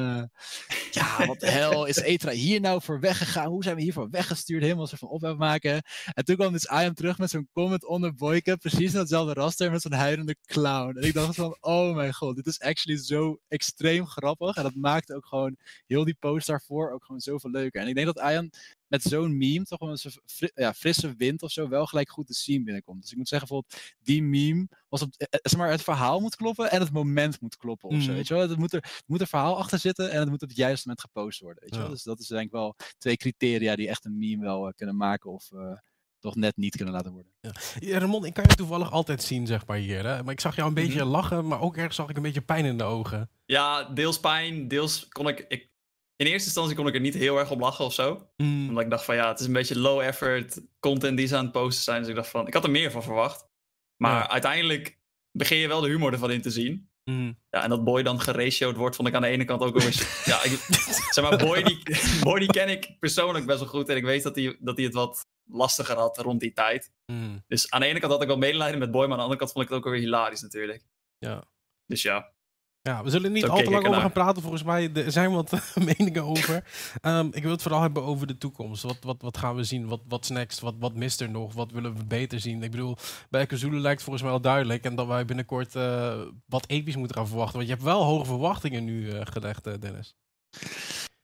Ja, wat de hel is Etra hier nou voor weggegaan? Hoe zijn we hiervoor weggestuurd? Helemaal zo van opweb maken. En toen kwam dus I terug met zo'n comment onder Boyke, precies in datzelfde raster met zo'n huilende clown. En ik dacht van, oh mijn god, dit is actually zo extreem grappig. En dat maakt ook gewoon heel die post daarvoor ook gewoon zoveel leuker. En ik denk dat Ian met zo'n meme toch wel een ja, frisse wind of zo wel gelijk goed de scene binnenkomt. Dus ik moet zeggen, bijvoorbeeld, die meme was op, eh, eh, zeg maar, het verhaal moet kloppen en het moment moet kloppen of zo. Mhm. Weet je wel? Het moet, er, het moet een verhaal achter zitten en het moet op het juiste moment gepost worden. Weet je wel? Dus dat is denk ik wel twee criteria die echt een meme wel uh, kunnen maken of uh, toch net niet kunnen laten worden. Ja. Ramon, ik kan je toevallig altijd zien, zeg maar hier. Hè? Maar ik zag jou een beetje mhm. lachen, maar ook ergens zag ik een beetje pijn in de ogen. Ja, deels pijn, deels kon ik, ik in eerste instantie kon ik er niet heel erg op lachen of zo. Mm. Omdat ik dacht van ja, het is een beetje low effort content die ze aan het posten zijn. Dus ik dacht van, ik had er meer van verwacht. Maar uiteindelijk begin je wel de humor ervan in te zien. Mm. Ja, en dat Boy dan geratioed wordt, vond ik aan de ene kant ook wel eens... ja, ik, zeg maar, Boy die, Boy die ken ik persoonlijk best wel goed. En ik weet dat hij, dat hij het wat lastiger had rond die tijd. Mm. Dus aan de ene kant had ik wel medelijden met Boy, maar aan de andere kant vond ik het ook weer hilarisch natuurlijk. Ja. Dus ja. Ja, we zullen niet al te lang over gaan praten. Volgens mij er zijn wat meningen over. Ehm, ik wil het vooral hebben over de toekomst. Wat, wat, wat gaan we zien? Wat, wat next? Wat, wat mist er nog? Wat willen we beter zien? Ik bedoel, bij Kazulu lijkt volgens mij al duidelijk. En dat wij binnenkort uh, wat episch moeten gaan verwachten. Want je hebt wel hoge verwachtingen nu uh, gelegd, uh, Dennis.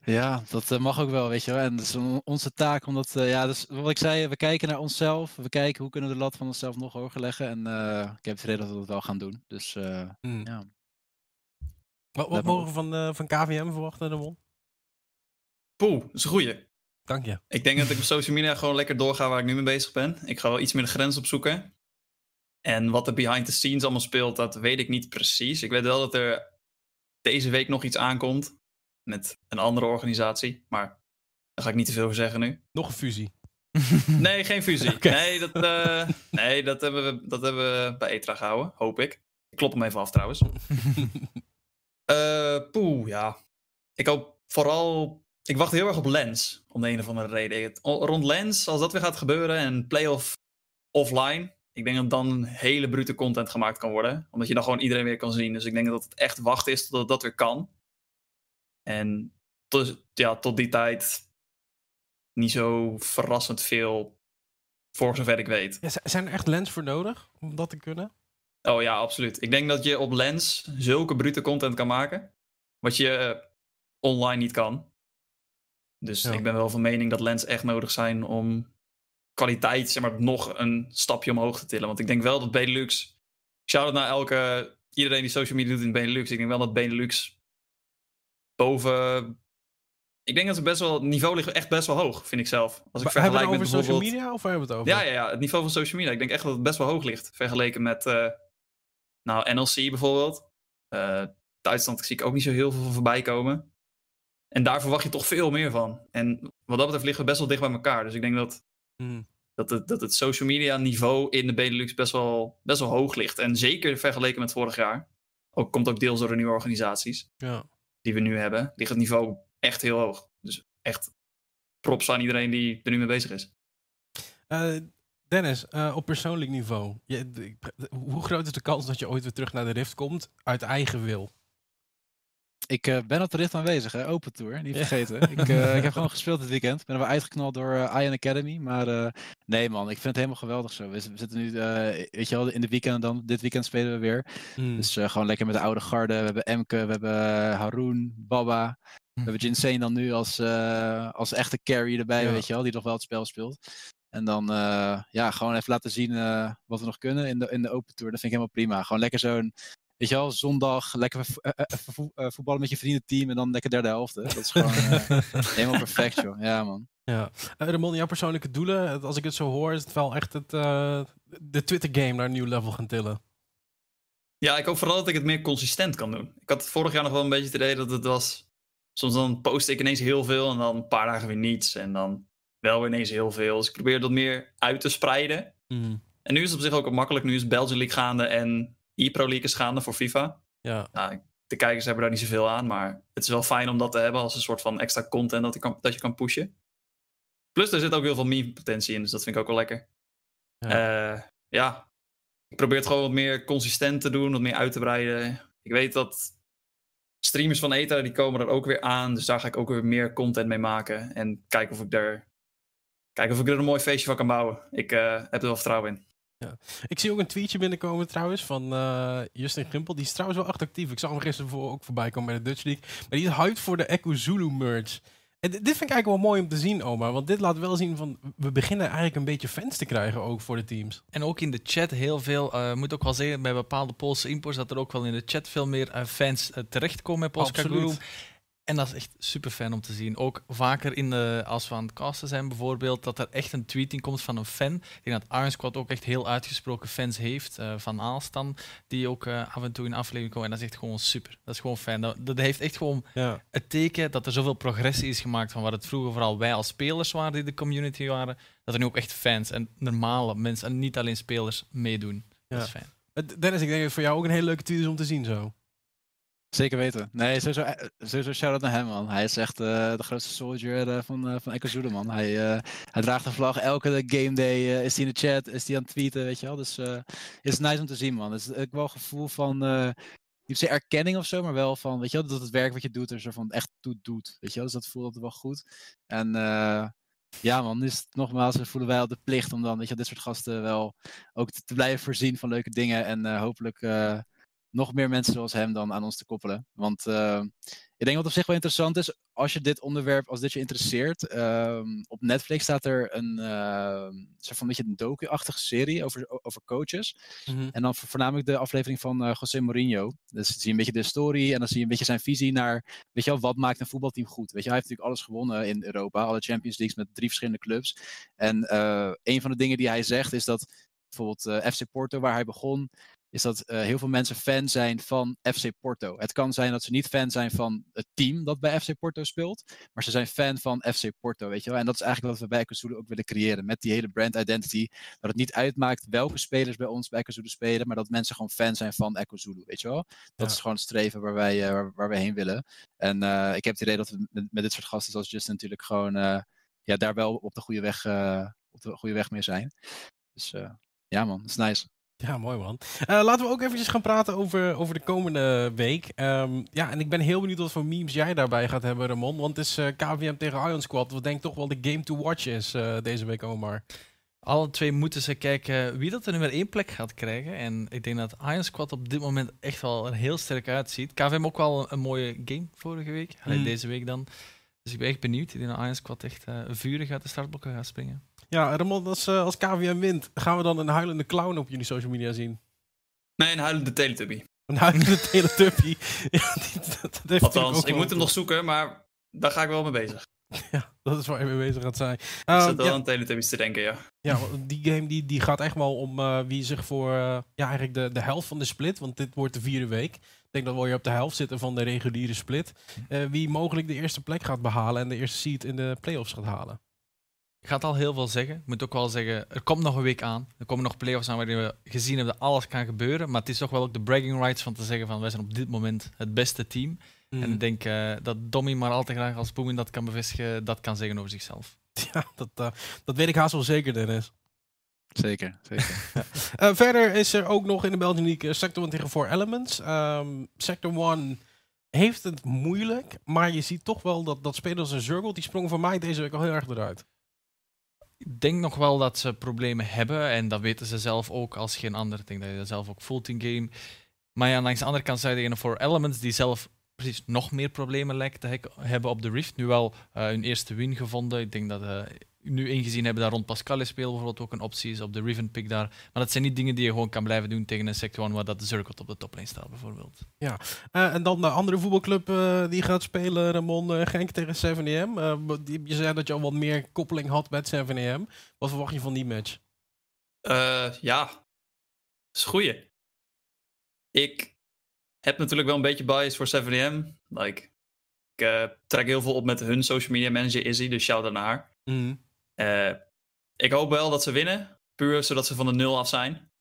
Ja, dat mag ook wel, weet je wel. En dat is onze taak, omdat, ja, dus wat ik zei, we kijken naar onszelf. We kijken hoe kunnen we de lat van onszelf nog hoger leggen. En ik heb het idee dat we dat wel gaan doen. Dus hmm. ja. Wat, wat mogen we van, uh, van KVM verwachten, Ramon? Poeh, dat is een goeie. Dank je. Ik denk dat ik op social media gewoon lekker doorga waar ik nu mee bezig ben. Ik ga wel iets meer de grens opzoeken. En wat er behind the scenes allemaal speelt, dat weet ik niet precies. Ik weet wel dat er deze week nog iets aankomt met een andere organisatie. Maar daar ga ik niet te veel over zeggen nu. Nog een fusie? Nee, geen fusie. Nee, dat, uh, nee dat, hebben we, dat hebben we bij ETRA gehouden, hoop ik. Ik klop hem even af trouwens. Uh, poeh, ja. Ik hoop vooral. Ik wacht heel erg op Lens. Om de een of andere reden. Rond Lens, als dat weer gaat gebeuren. En playoff offline. Ik denk dat dan hele brute content gemaakt kan worden. Omdat je dan gewoon iedereen weer kan zien. Dus ik denk dat het echt wachten is totdat dat weer kan. En tot, ja, tot die tijd. Niet zo verrassend veel. Voor zover ik weet. Zijn er echt lens voor nodig om dat te kunnen? Oh ja, absoluut. Ik denk dat je op Lens zulke brute content kan maken. Wat je eh, online niet kan. Dus ik ben wel van mening dat Lens echt nodig zijn om kwaliteit zeg maar, nog een stapje omhoog te tillen. Want ik denk wel dat Benelux. Ik zou het naar elke. Iedereen die social media doet in Benelux. Ik denk wel dat Benelux boven. Ik denk dat het best wel. Het niveau ligt echt best wel hoog, vind ik zelf. Als ik vergelijk hebben we het over met social media of hebben we het over? Ja, ja, ja, het niveau van social media. Ik denk echt dat het best wel hoog ligt. Vergeleken met. Uh, nou, NLC bijvoorbeeld. Uh, Duitsland zie ik ook niet zo heel veel voorbij komen. En daar verwacht je toch veel meer van. En wat dat betreft liggen we best wel dicht bij elkaar. Dus ik denk dat, hmm. dat, het, dat het social media niveau in de Benelux best wel, best wel hoog ligt. En zeker vergeleken met vorig jaar. Ook, komt ook deels door de nieuwe organisaties ja. die we nu hebben. Ligt het niveau echt heel hoog. Dus echt props aan iedereen die er nu mee bezig is. Uh, Dennis, uh, op persoonlijk niveau. Je, hoe groot is de kans dat je ooit weer terug naar de Rift komt uit eigen wil? Ik uh, ben op de Rift aanwezig, hè? Open Tour, niet vergeten. ik, uh, ik, heb gewoon gespeeld dit weekend. Ik ben er wel uitgeknald door Iron Academy. Maar nee man, ik vind het helemaal geweldig zo. We, zitten nu, weet je wel, in de weekend dan. Dit weekend spelen we weer. Hmm. Dus gewoon lekker met de oude garde. We hebben Emke, we hebben Haroon, Baba. We hmm. hebben Jinsane dan nu als, als echte carry erbij, weet je wel. Die toch wel het spel speelt. En dan uh, ja, gewoon even laten zien uh, wat we nog kunnen in de, in de Open Tour. Dat vind ik helemaal prima. Gewoon lekker zo'n, weet je wel, zondag lekker uh, voetballen met je vriendenteam en dan lekker derde helft. Dat is gewoon helemaal perfect, joh. Ja, man. Ja. Ramon, jouw persoonlijke doelen, als ik het zo hoor, is het wel echt het, de Twitter-game naar een nieuw level gaan tillen. Ja, ik hoop vooral dat ik het meer consistent kan doen. Ik had vorig jaar nog wel een beetje het idee dat het was... Soms dan post ik ineens heel veel en dan een paar dagen weer niets. En dan wel ineens heel veel. Dus ik probeer dat meer uit te spreiden. Mhm. En nu is het op zich ook makkelijk. Nu is Belgian League gaande en e-pro league is gaande voor FIFA. Ja. Nou, de kijkers hebben daar niet zoveel aan, maar het is wel fijn om dat te hebben als een soort van extra content dat je kan, dat je kan pushen. Plus, er zit ook heel veel meme-potentie in, dus dat vind ik ook wel lekker. Ja. Uh, ja, ik probeer het gewoon wat meer consistent te doen, wat meer uit te breiden. Ik weet dat streamers van ETA, die komen er ook weer aan, dus daar ga ik ook weer meer content mee maken. En kijken of ik er, kijken of ik er een mooi feestje van kan bouwen. Ik uh, heb er wel vertrouwen in. Ja. Ik zie ook een tweetje binnenkomen trouwens van uh, Justin Gimpel. Die is trouwens wel echt actief. Ik zag hem gisteren voor, ook voorbij komen bij de Dutch League. Maar die is hyped voor de Echo Zulu merch. En dit vind ik eigenlijk wel mooi om te zien, Oma. Want dit laat wel zien van... We beginnen eigenlijk een beetje fans te krijgen ook voor de teams. En ook in de chat heel veel... Uh, moet ook wel zeggen, bij bepaalde Poolse imports... dat er ook wel in de chat veel meer uh, fans uh, terechtkomen met Polska Groom. En dat is echt super fijn om te zien. Ook vaker in de, als we aan het casten zijn bijvoorbeeld, dat er echt een tweeting komt van een fan. Ik denk dat Iron Squad ook echt heel uitgesproken fans heeft. Uh, van Aalstan, die ook uh, af en toe in aflevering komen. En dat is echt gewoon super. Dat is gewoon fijn. Dat, dat heeft echt gewoon ja. het teken dat er zoveel progressie is gemaakt van wat het vroeger vooral wij als spelers waren die de community waren. Dat er nu ook echt fans en normale mensen en niet alleen spelers meedoen. Ja. Dat is fijn. Dennis, ik denk dat het voor jou ook een hele leuke tweet is om te zien zo. Zeker weten. Nee, sowieso, eh, sowieso shout-out naar hem, man. Hij is echt uh, de grootste soldier uh, van, uh, van man. Hij, hij draagt de vlag elke game day. is hij in de chat, is hij aan het tweeten, weet je wel. Dus het is nice om te zien, man. Het is ook wel een gevoel van, niet erkenning of zo, maar wel van, weet je wel, dat het werk wat je doet er zo van echt toe doet. Weet je wel, dus dat voelt altijd wel goed. En ja, man, is nogmaals, voelen wij al de plicht om dan, weet je, dit soort gasten wel ook te, te blijven voorzien van leuke dingen. En hopelijk nog meer mensen zoals hem dan aan ons te koppelen. Want uh, ik denk wat op zich wel interessant is, als je dit onderwerp, als dit je interesseert, uh, op Netflix staat er een uh, soort van beetje een docu-achtige serie over, over coaches. Mm -hmm. En dan voornamelijk de aflevering van uh, José Mourinho. Dus zie je een beetje de story en dan zie je een beetje zijn visie naar, weet je wel, wat maakt een voetbalteam goed? Weet je, hij heeft natuurlijk alles gewonnen in Europa, alle Champions Leagues met drie verschillende clubs. En een van de dingen die hij zegt is dat bijvoorbeeld FC Porto, waar hij begon, is dat uh, heel veel mensen fan zijn van FC Porto. Het kan zijn dat ze niet fan zijn van het team dat bij FC Porto speelt, maar ze zijn fan van FC Porto, weet je wel. En dat is eigenlijk wat we bij Ekazulu ook willen creëren, met die hele brand identity. Dat het niet uitmaakt welke spelers bij ons bij Ekazulu spelen, maar dat mensen gewoon fan zijn van Ekazulu, weet je wel. Dat ja. is gewoon het streven waar wij, uh, waar, waar, wij heen willen. En uh, ik heb het idee dat we met, met, dit soort gasten zoals Justin natuurlijk gewoon ja, daar wel op de goede weg, op de goede weg mee zijn. Dus ja man, dat is nice. Ja, mooi man. Uh, laten we ook eventjes gaan praten over, over de komende week. Um, ja, en ik ben heel benieuwd wat voor memes jij daarbij gaat hebben, Ramon. Want het is uh, KVM tegen Ion Squad. Wat denk ik toch wel de game to watch is uh, deze week, Omar. Alle twee moeten ze kijken wie dat er nummer één plek gaat krijgen. En ik denk dat Iron Squad op dit moment echt wel er heel sterk uitziet. KVM ook wel een, een mooie game vorige week. Mm. Deze week dan. Dus ik ben echt benieuwd. Ik denk dat Iron Squad echt vurig uit de startblokken gaat springen. Ja, Ramon, als, uh, als KVM wint, gaan we dan een huilende clown op jullie social media zien? Nee, een huilende teletubby. Een huilende teletubby. ja, dat, dat Althans, ik moet hem nog zoeken, maar daar ga ik wel mee bezig. Ja, dat is waar je mee bezig gaat zijn. Um, ik zit wel ja. aan Teletubbies te denken, ja. Ja, die game die, die gaat echt wel om uh, wie zich voor uh, ja, eigenlijk de, de helft van de split, want dit wordt de vierde week. Ik denk dat we weer op de helft zitten van de reguliere split. Uh, wie mogelijk de eerste plek gaat behalen en de eerste seat in de playoffs gaat halen gaat al heel veel zeggen. Ik moet ook wel zeggen, er komt nog een week aan. Er komen nog playoffs aan waarin we gezien hebben dat alles kan gebeuren. Maar het is toch wel ook de bragging rights van te zeggen van wij zijn op dit moment het beste team. Mm. En ik denk uh, dat Dommy maar al te graag als Boemin dat kan bevestigen, dat kan zeggen over zichzelf. Ja, dat, uh, dat weet ik haast wel zeker, Dennis. Zeker, zeker. uh, verder is er ook nog in de Belgian League Sector 1 tegen 4 Elements. Um, Sector 1 heeft het moeilijk, maar je ziet toch wel dat, dat spelers een Zurgle, die sprongen voor mij deze week al heel erg eruit. Ik denk nog wel dat ze problemen hebben en dat weten ze zelf ook als geen ander. Ik denk dat je dat zelf ook voelt in game. Maar ja, langs de andere kant zijn er voor Elements die zelf precies nog meer problemen lijkt te hebben op de Rift. Nu wel uh, hun eerste win gevonden. Ik denk dat uh, nu ingezien hebben dat rond Pascal speel bijvoorbeeld ook een optie is op de Riven pick daar. Maar dat zijn niet dingen die je gewoon kan blijven doen tegen een Sector 1 waar dat de Circle op de toplane staat bijvoorbeeld. Ja, uh, en dan de andere voetbalclub uh, die gaat spelen, Ramon uh, Genk tegen 7am. je zei dat je al wat meer koppeling had met 7am. Wat verwacht je van die match? ja, dat is goeie. Ik heb natuurlijk wel een beetje bias voor 7am. Like, ik trek heel veel op met hun social media manager Izzy, dus shout out naar haar. Mm. Uh, ik hoop wel dat ze winnen. Puur zodat ze van de nul af zijn.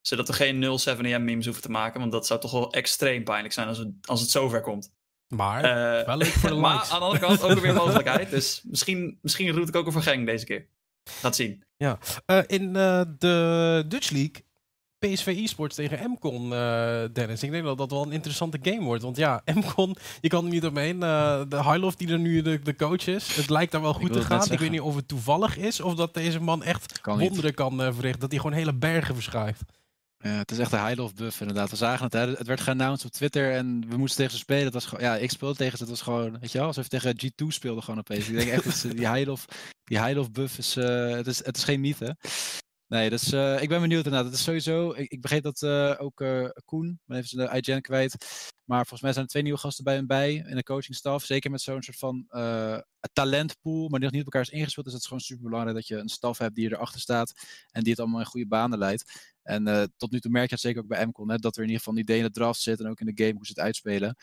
Zodat we geen 0-7 AM memes hoeven te maken. Want dat zou toch wel extreem pijnlijk zijn als, we, als het zover komt. Maar, uh, wel leuk voor de Maar aan de andere kant ook weer mogelijkheid. Dus misschien, misschien roet ik ook een vergeng deze keer. Gaat zien. Ja. Uh, in de Dutch League PSV eSports tegen MCON, uh, Dennis. Ik denk dat dat wel een interessante game wordt. Want ja, MCON, je kan er niet omheen. Uh, de Highloft die er nu de, de, coach is, het lijkt daar wel goed te gaan. Ik weet niet of het toevallig is of dat deze man echt kan wonderen kan uh, verrichten. Dat hij gewoon hele bergen verschuift. Ja, het is echt een Highloft buff inderdaad. We zagen het, hè. het werd geannounced op Twitter en we moesten tegen ze spelen. Dat was gewoon, ja, ik speelde tegen ze, het was gewoon, weet je wel, alsof je tegen G2 speelde gewoon opeens. Ik denk echt, dat die Highloft, die buff is, het is, het is geen mythe. Nee, dus uh, ik ben benieuwd inderdaad. Het is sowieso, ik, ik begreep dat uh, ook uh, Koen, maar even de IGN kwijt. Maar volgens mij zijn er twee nieuwe gasten bij hem bij in de coachingstaf. Zeker met zo'n soort van talentpool, maar die nog niet op elkaar is ingespeeld. Dus het is gewoon super belangrijk dat je een staf hebt die erachter staat en die het allemaal in goede banen leidt. En tot nu toe merk je het zeker ook bij MCON, dat er in ieder geval een idee in de draft zit en ook in de game hoe ze het uitspelen.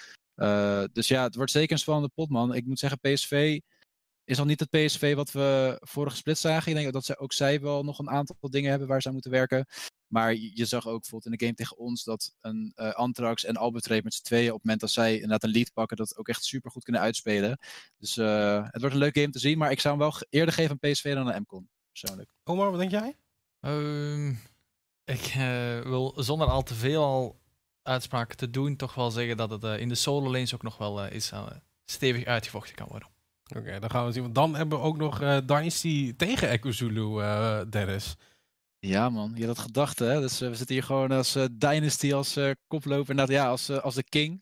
dus ja, het wordt zeker een spannende pot, man. Ik moet zeggen, PSV is al niet het PSV wat we vorige split zagen. Ik denk dat ze, ook zij wel nog een aantal dingen hebben waar ze aan moeten werken. Maar je zag ook bijvoorbeeld in de game tegen ons dat een uh, Antrax en Albert met z'n tweeën op het moment dat zij inderdaad een lead pakken, dat ook echt super goed kunnen uitspelen. Dus uh, het wordt een leuk game te zien, maar ik zou hem wel eerder geven aan PSV dan aan MCON, persoonlijk. Omar, wat denk jij? Um, ik uh, wil zonder al te veel al uitspraken te doen, toch wel zeggen dat het in de solo lanes ook nog wel is stevig uitgevochten kan worden. Oké, dan gaan we zien. Want dan hebben we ook nog uh, Dynasty tegen Echo Zulu, uh, Dennis. Ja, man, je had gedacht, hè? Dus uh, we zitten hier gewoon als Dynasty, als koploper. Nou, ja, als, als de king.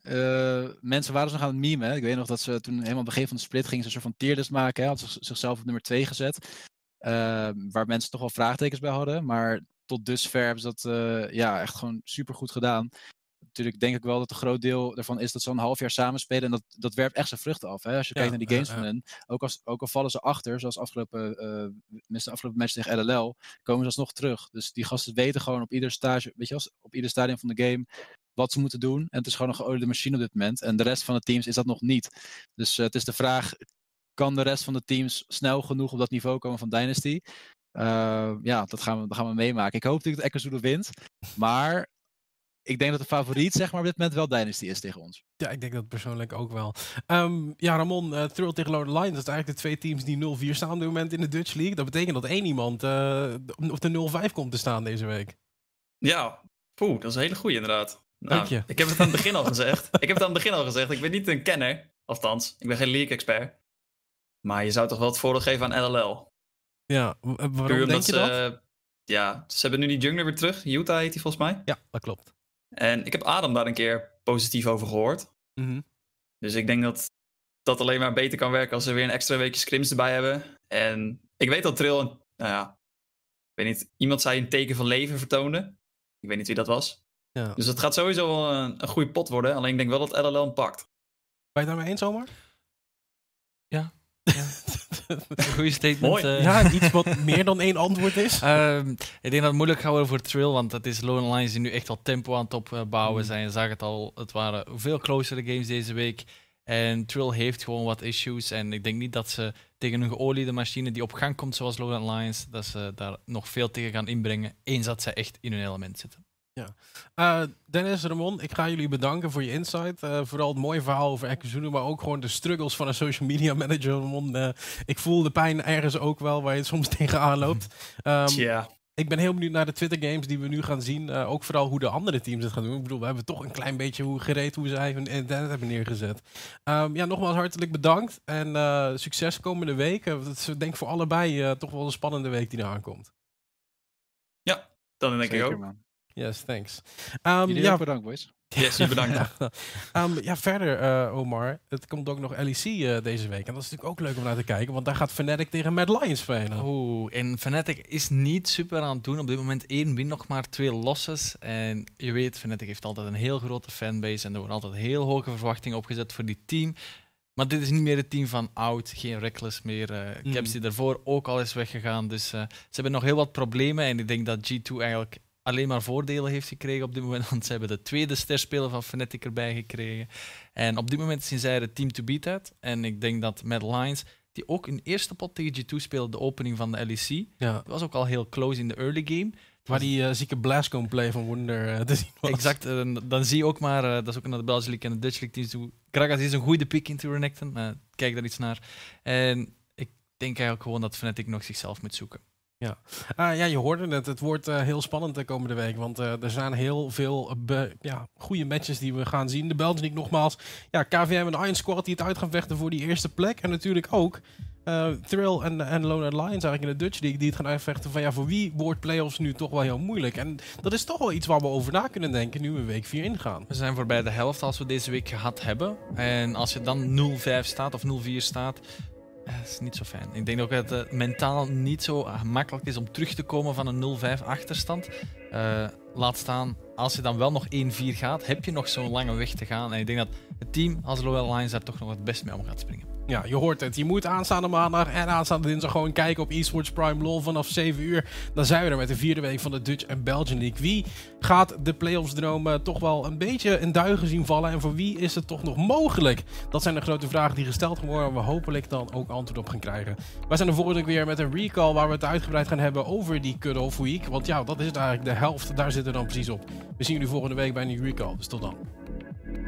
mensen waren ze nog aan het meme, hè? Ik weet nog dat ze toen helemaal begin van de split gingen ze een soort van tierlist maken. Hè? Hadden zichzelf op nummer 2 gezet. waar mensen toch wel vraagtekens bij hadden. Maar tot dusver hebben ze dat ja, echt gewoon super goed gedaan natuurlijk denk ik wel dat een groot deel ervan is dat ze een half jaar samenspelen. En dat, dat werpt echt zijn vruchten af. Hè? Als je kijkt naar die games van hen. Ook, als, ook al vallen ze achter, zoals afgelopen, uh, de afgelopen match tegen LLL, komen ze alsnog terug. Dus die gasten weten gewoon op ieder stage, weet je, als, op ieder stadium van de game wat ze moeten doen. En het is gewoon een geoliede machine op dit moment. En de rest van de teams is dat nog niet. Dus uh, het is de vraag, kan de rest van de teams snel genoeg op dat niveau komen van Dynasty? Uh, ja, dat gaan, we, dat gaan we meemaken. Ik hoop natuurlijk dat Ekkerzoede wint. Maar ik denk dat de favoriet zeg maar, op dit moment wel Dynasty is tegen ons. Ja, ik denk dat persoonlijk ook wel. Um, ja, Ramon, uh, Thrill tegen Lord Lions. Dat zijn eigenlijk de twee teams die 0-4 staan op dit moment in de Dutch League. Dat betekent dat één iemand uh, op de 0-5 komt te staan deze week. Ja, poeh, dat is een hele goeie inderdaad. Nou, Dank je. Ik heb het aan het begin al gezegd. Ik heb het aan het begin al gezegd. Ik ben niet een kenner. Althans, ik ben geen league-expert. Maar je zou toch wel het voordeel geven aan LLL. Ja, waarom denk je dat? ja, ze hebben nu die jungler weer terug. Utah heet hij volgens mij. Ja, dat klopt. En ik heb Adam daar een keer positief over gehoord. Mhm. Dus ik denk dat dat alleen maar beter kan werken als we weer een extra weekje scrims erbij hebben. En ik weet dat Trill, nou ja, ik weet niet, iemand zei een teken van leven vertoonde. Ik weet niet wie dat was. Ja. Dus het gaat sowieso wel een, een goede pot worden. Alleen ik denk wel dat LLL hem pakt. Ben je het daarmee eens, zomaar? Ja. ja. een goede statement. Mooi. Uh, ja, iets wat meer dan één antwoord is. Um, ik denk dat het moeilijk gaat worden voor Trill, want het is Lone Lines die nu echt al tempo aan het opbouwen mm. zijn. Je zag het al, het waren veel closere games deze week. En Trill heeft gewoon wat issues. En ik denk niet dat ze tegen een geoliede machine die op gang komt, zoals Lone Lions, dat ze daar nog veel tegen gaan inbrengen, eens dat ze echt in hun element zitten. Ja. Uh, Dennis, Ramon, ik ga jullie bedanken voor je insight. Uh, vooral het mooie verhaal over Ekkezunu, maar ook gewoon de struggles van een social media manager. Ramon, uh, ik voel de pijn ergens ook wel waar je soms tegenaan loopt. Um, yeah. Ik ben heel benieuwd naar de Twitter games die we nu gaan zien. ook vooral hoe de andere teams het gaan doen. Ik bedoel, we hebben toch een klein beetje hoe gereed hoe zij hun internet hebben neergezet. Um, ja, nogmaals hartelijk bedankt en succes komende weken. Het is denk ik voor allebei toch wel een spannende week die eraan komt. Ja, dan denk Zeker, ik ook. Man. Yes, thanks. Um, ja, bedankt, boys. Yes, je bedankt. ja. Um, ja, verder, uh, Omar. Het komt ook nog LEC uh, deze week. En dat is natuurlijk ook leuk om naar te kijken, want daar gaat Fnatic tegen Mad Lions spelen. Oeh, en Fnatic is niet super aan het doen. Op dit moment één win, nog maar twee losses. En je weet, Fnatic heeft altijd een heel grote fanbase en er worden altijd heel hoge verwachtingen opgezet voor die team. Maar dit is niet meer het team van oud, geen Reckless meer. Uh, mm. Caps die daarvoor ook al is weggegaan. Dus ze hebben nog heel wat problemen. En ik denk dat G2 eigenlijk alleen maar voordelen heeft gekregen op dit moment. Want ze hebben de tweede sterspeler van Fnatic erbij gekregen. En op dit moment zien zij het team to beat uit. En ik denk dat Mad Lions, die ook in eerste pot tegen G2 speelde, de opening van de LEC, ja. was ook al heel close in de early game. Waar die uh, zieke Blascone play van Wonder te zien was. Exact. dan zie je ook maar, dat is ook naar de Belgische League en de Dutch League teams Kragas is een goede pick in Renekton. kijk daar iets naar. En ik denk eigenlijk gewoon dat Fnatic nog zichzelf moet zoeken. Ja. Uh, ja, je hoorde het. Het wordt uh, heel spannend de komende week. Want uh, er zijn heel veel ja, goede matches die we gaan zien. De League nogmaals. Ja, KVM en Iron Squad die het uit gaan vechten voor die eerste plek. En natuurlijk ook Thrill en, en Lone Lions eigenlijk in de Dutch League. Die het gaan uitvechten van ja, voor wie wordt playoffs nu toch wel heel moeilijk. En dat is toch wel iets waar we over na kunnen denken nu we week 4 ingaan. We zijn voorbij de helft als we deze week gehad hebben. En als je dan 0-5 staat of 0-4 staat dat is niet zo fijn. Ik denk ook dat het mentaal niet zo makkelijk is om terug te komen van een 0-5 achterstand. Uh, laat staan, als je dan wel nog 1-4 gaat, heb je nog zo'n lange weg te gaan. En ik denk dat het team als Lowell Lions daar toch nog het best mee om gaat springen. Ja, je hoort het. Je moet aanstaande maandag en aanstaande dinsdag gewoon kijken op eSports Prime LOL vanaf 7 uur. Dan zijn we er met de vierde week van de Dutch en Belgian League. Wie gaat de playoffs dromen toch wel een beetje in duigen zien vallen? En voor wie is het toch nog mogelijk? Dat zijn de grote vragen die gesteld worden en we hopelijk dan ook antwoord op gaan krijgen. Wij zijn de volgende week weer met een recall waar we het uitgebreid gaan hebben over die cut-off week. Want ja, dat is het eigenlijk de helft. Daar zitten we dan precies op. We zien jullie volgende week bij een recall. Dus tot dan.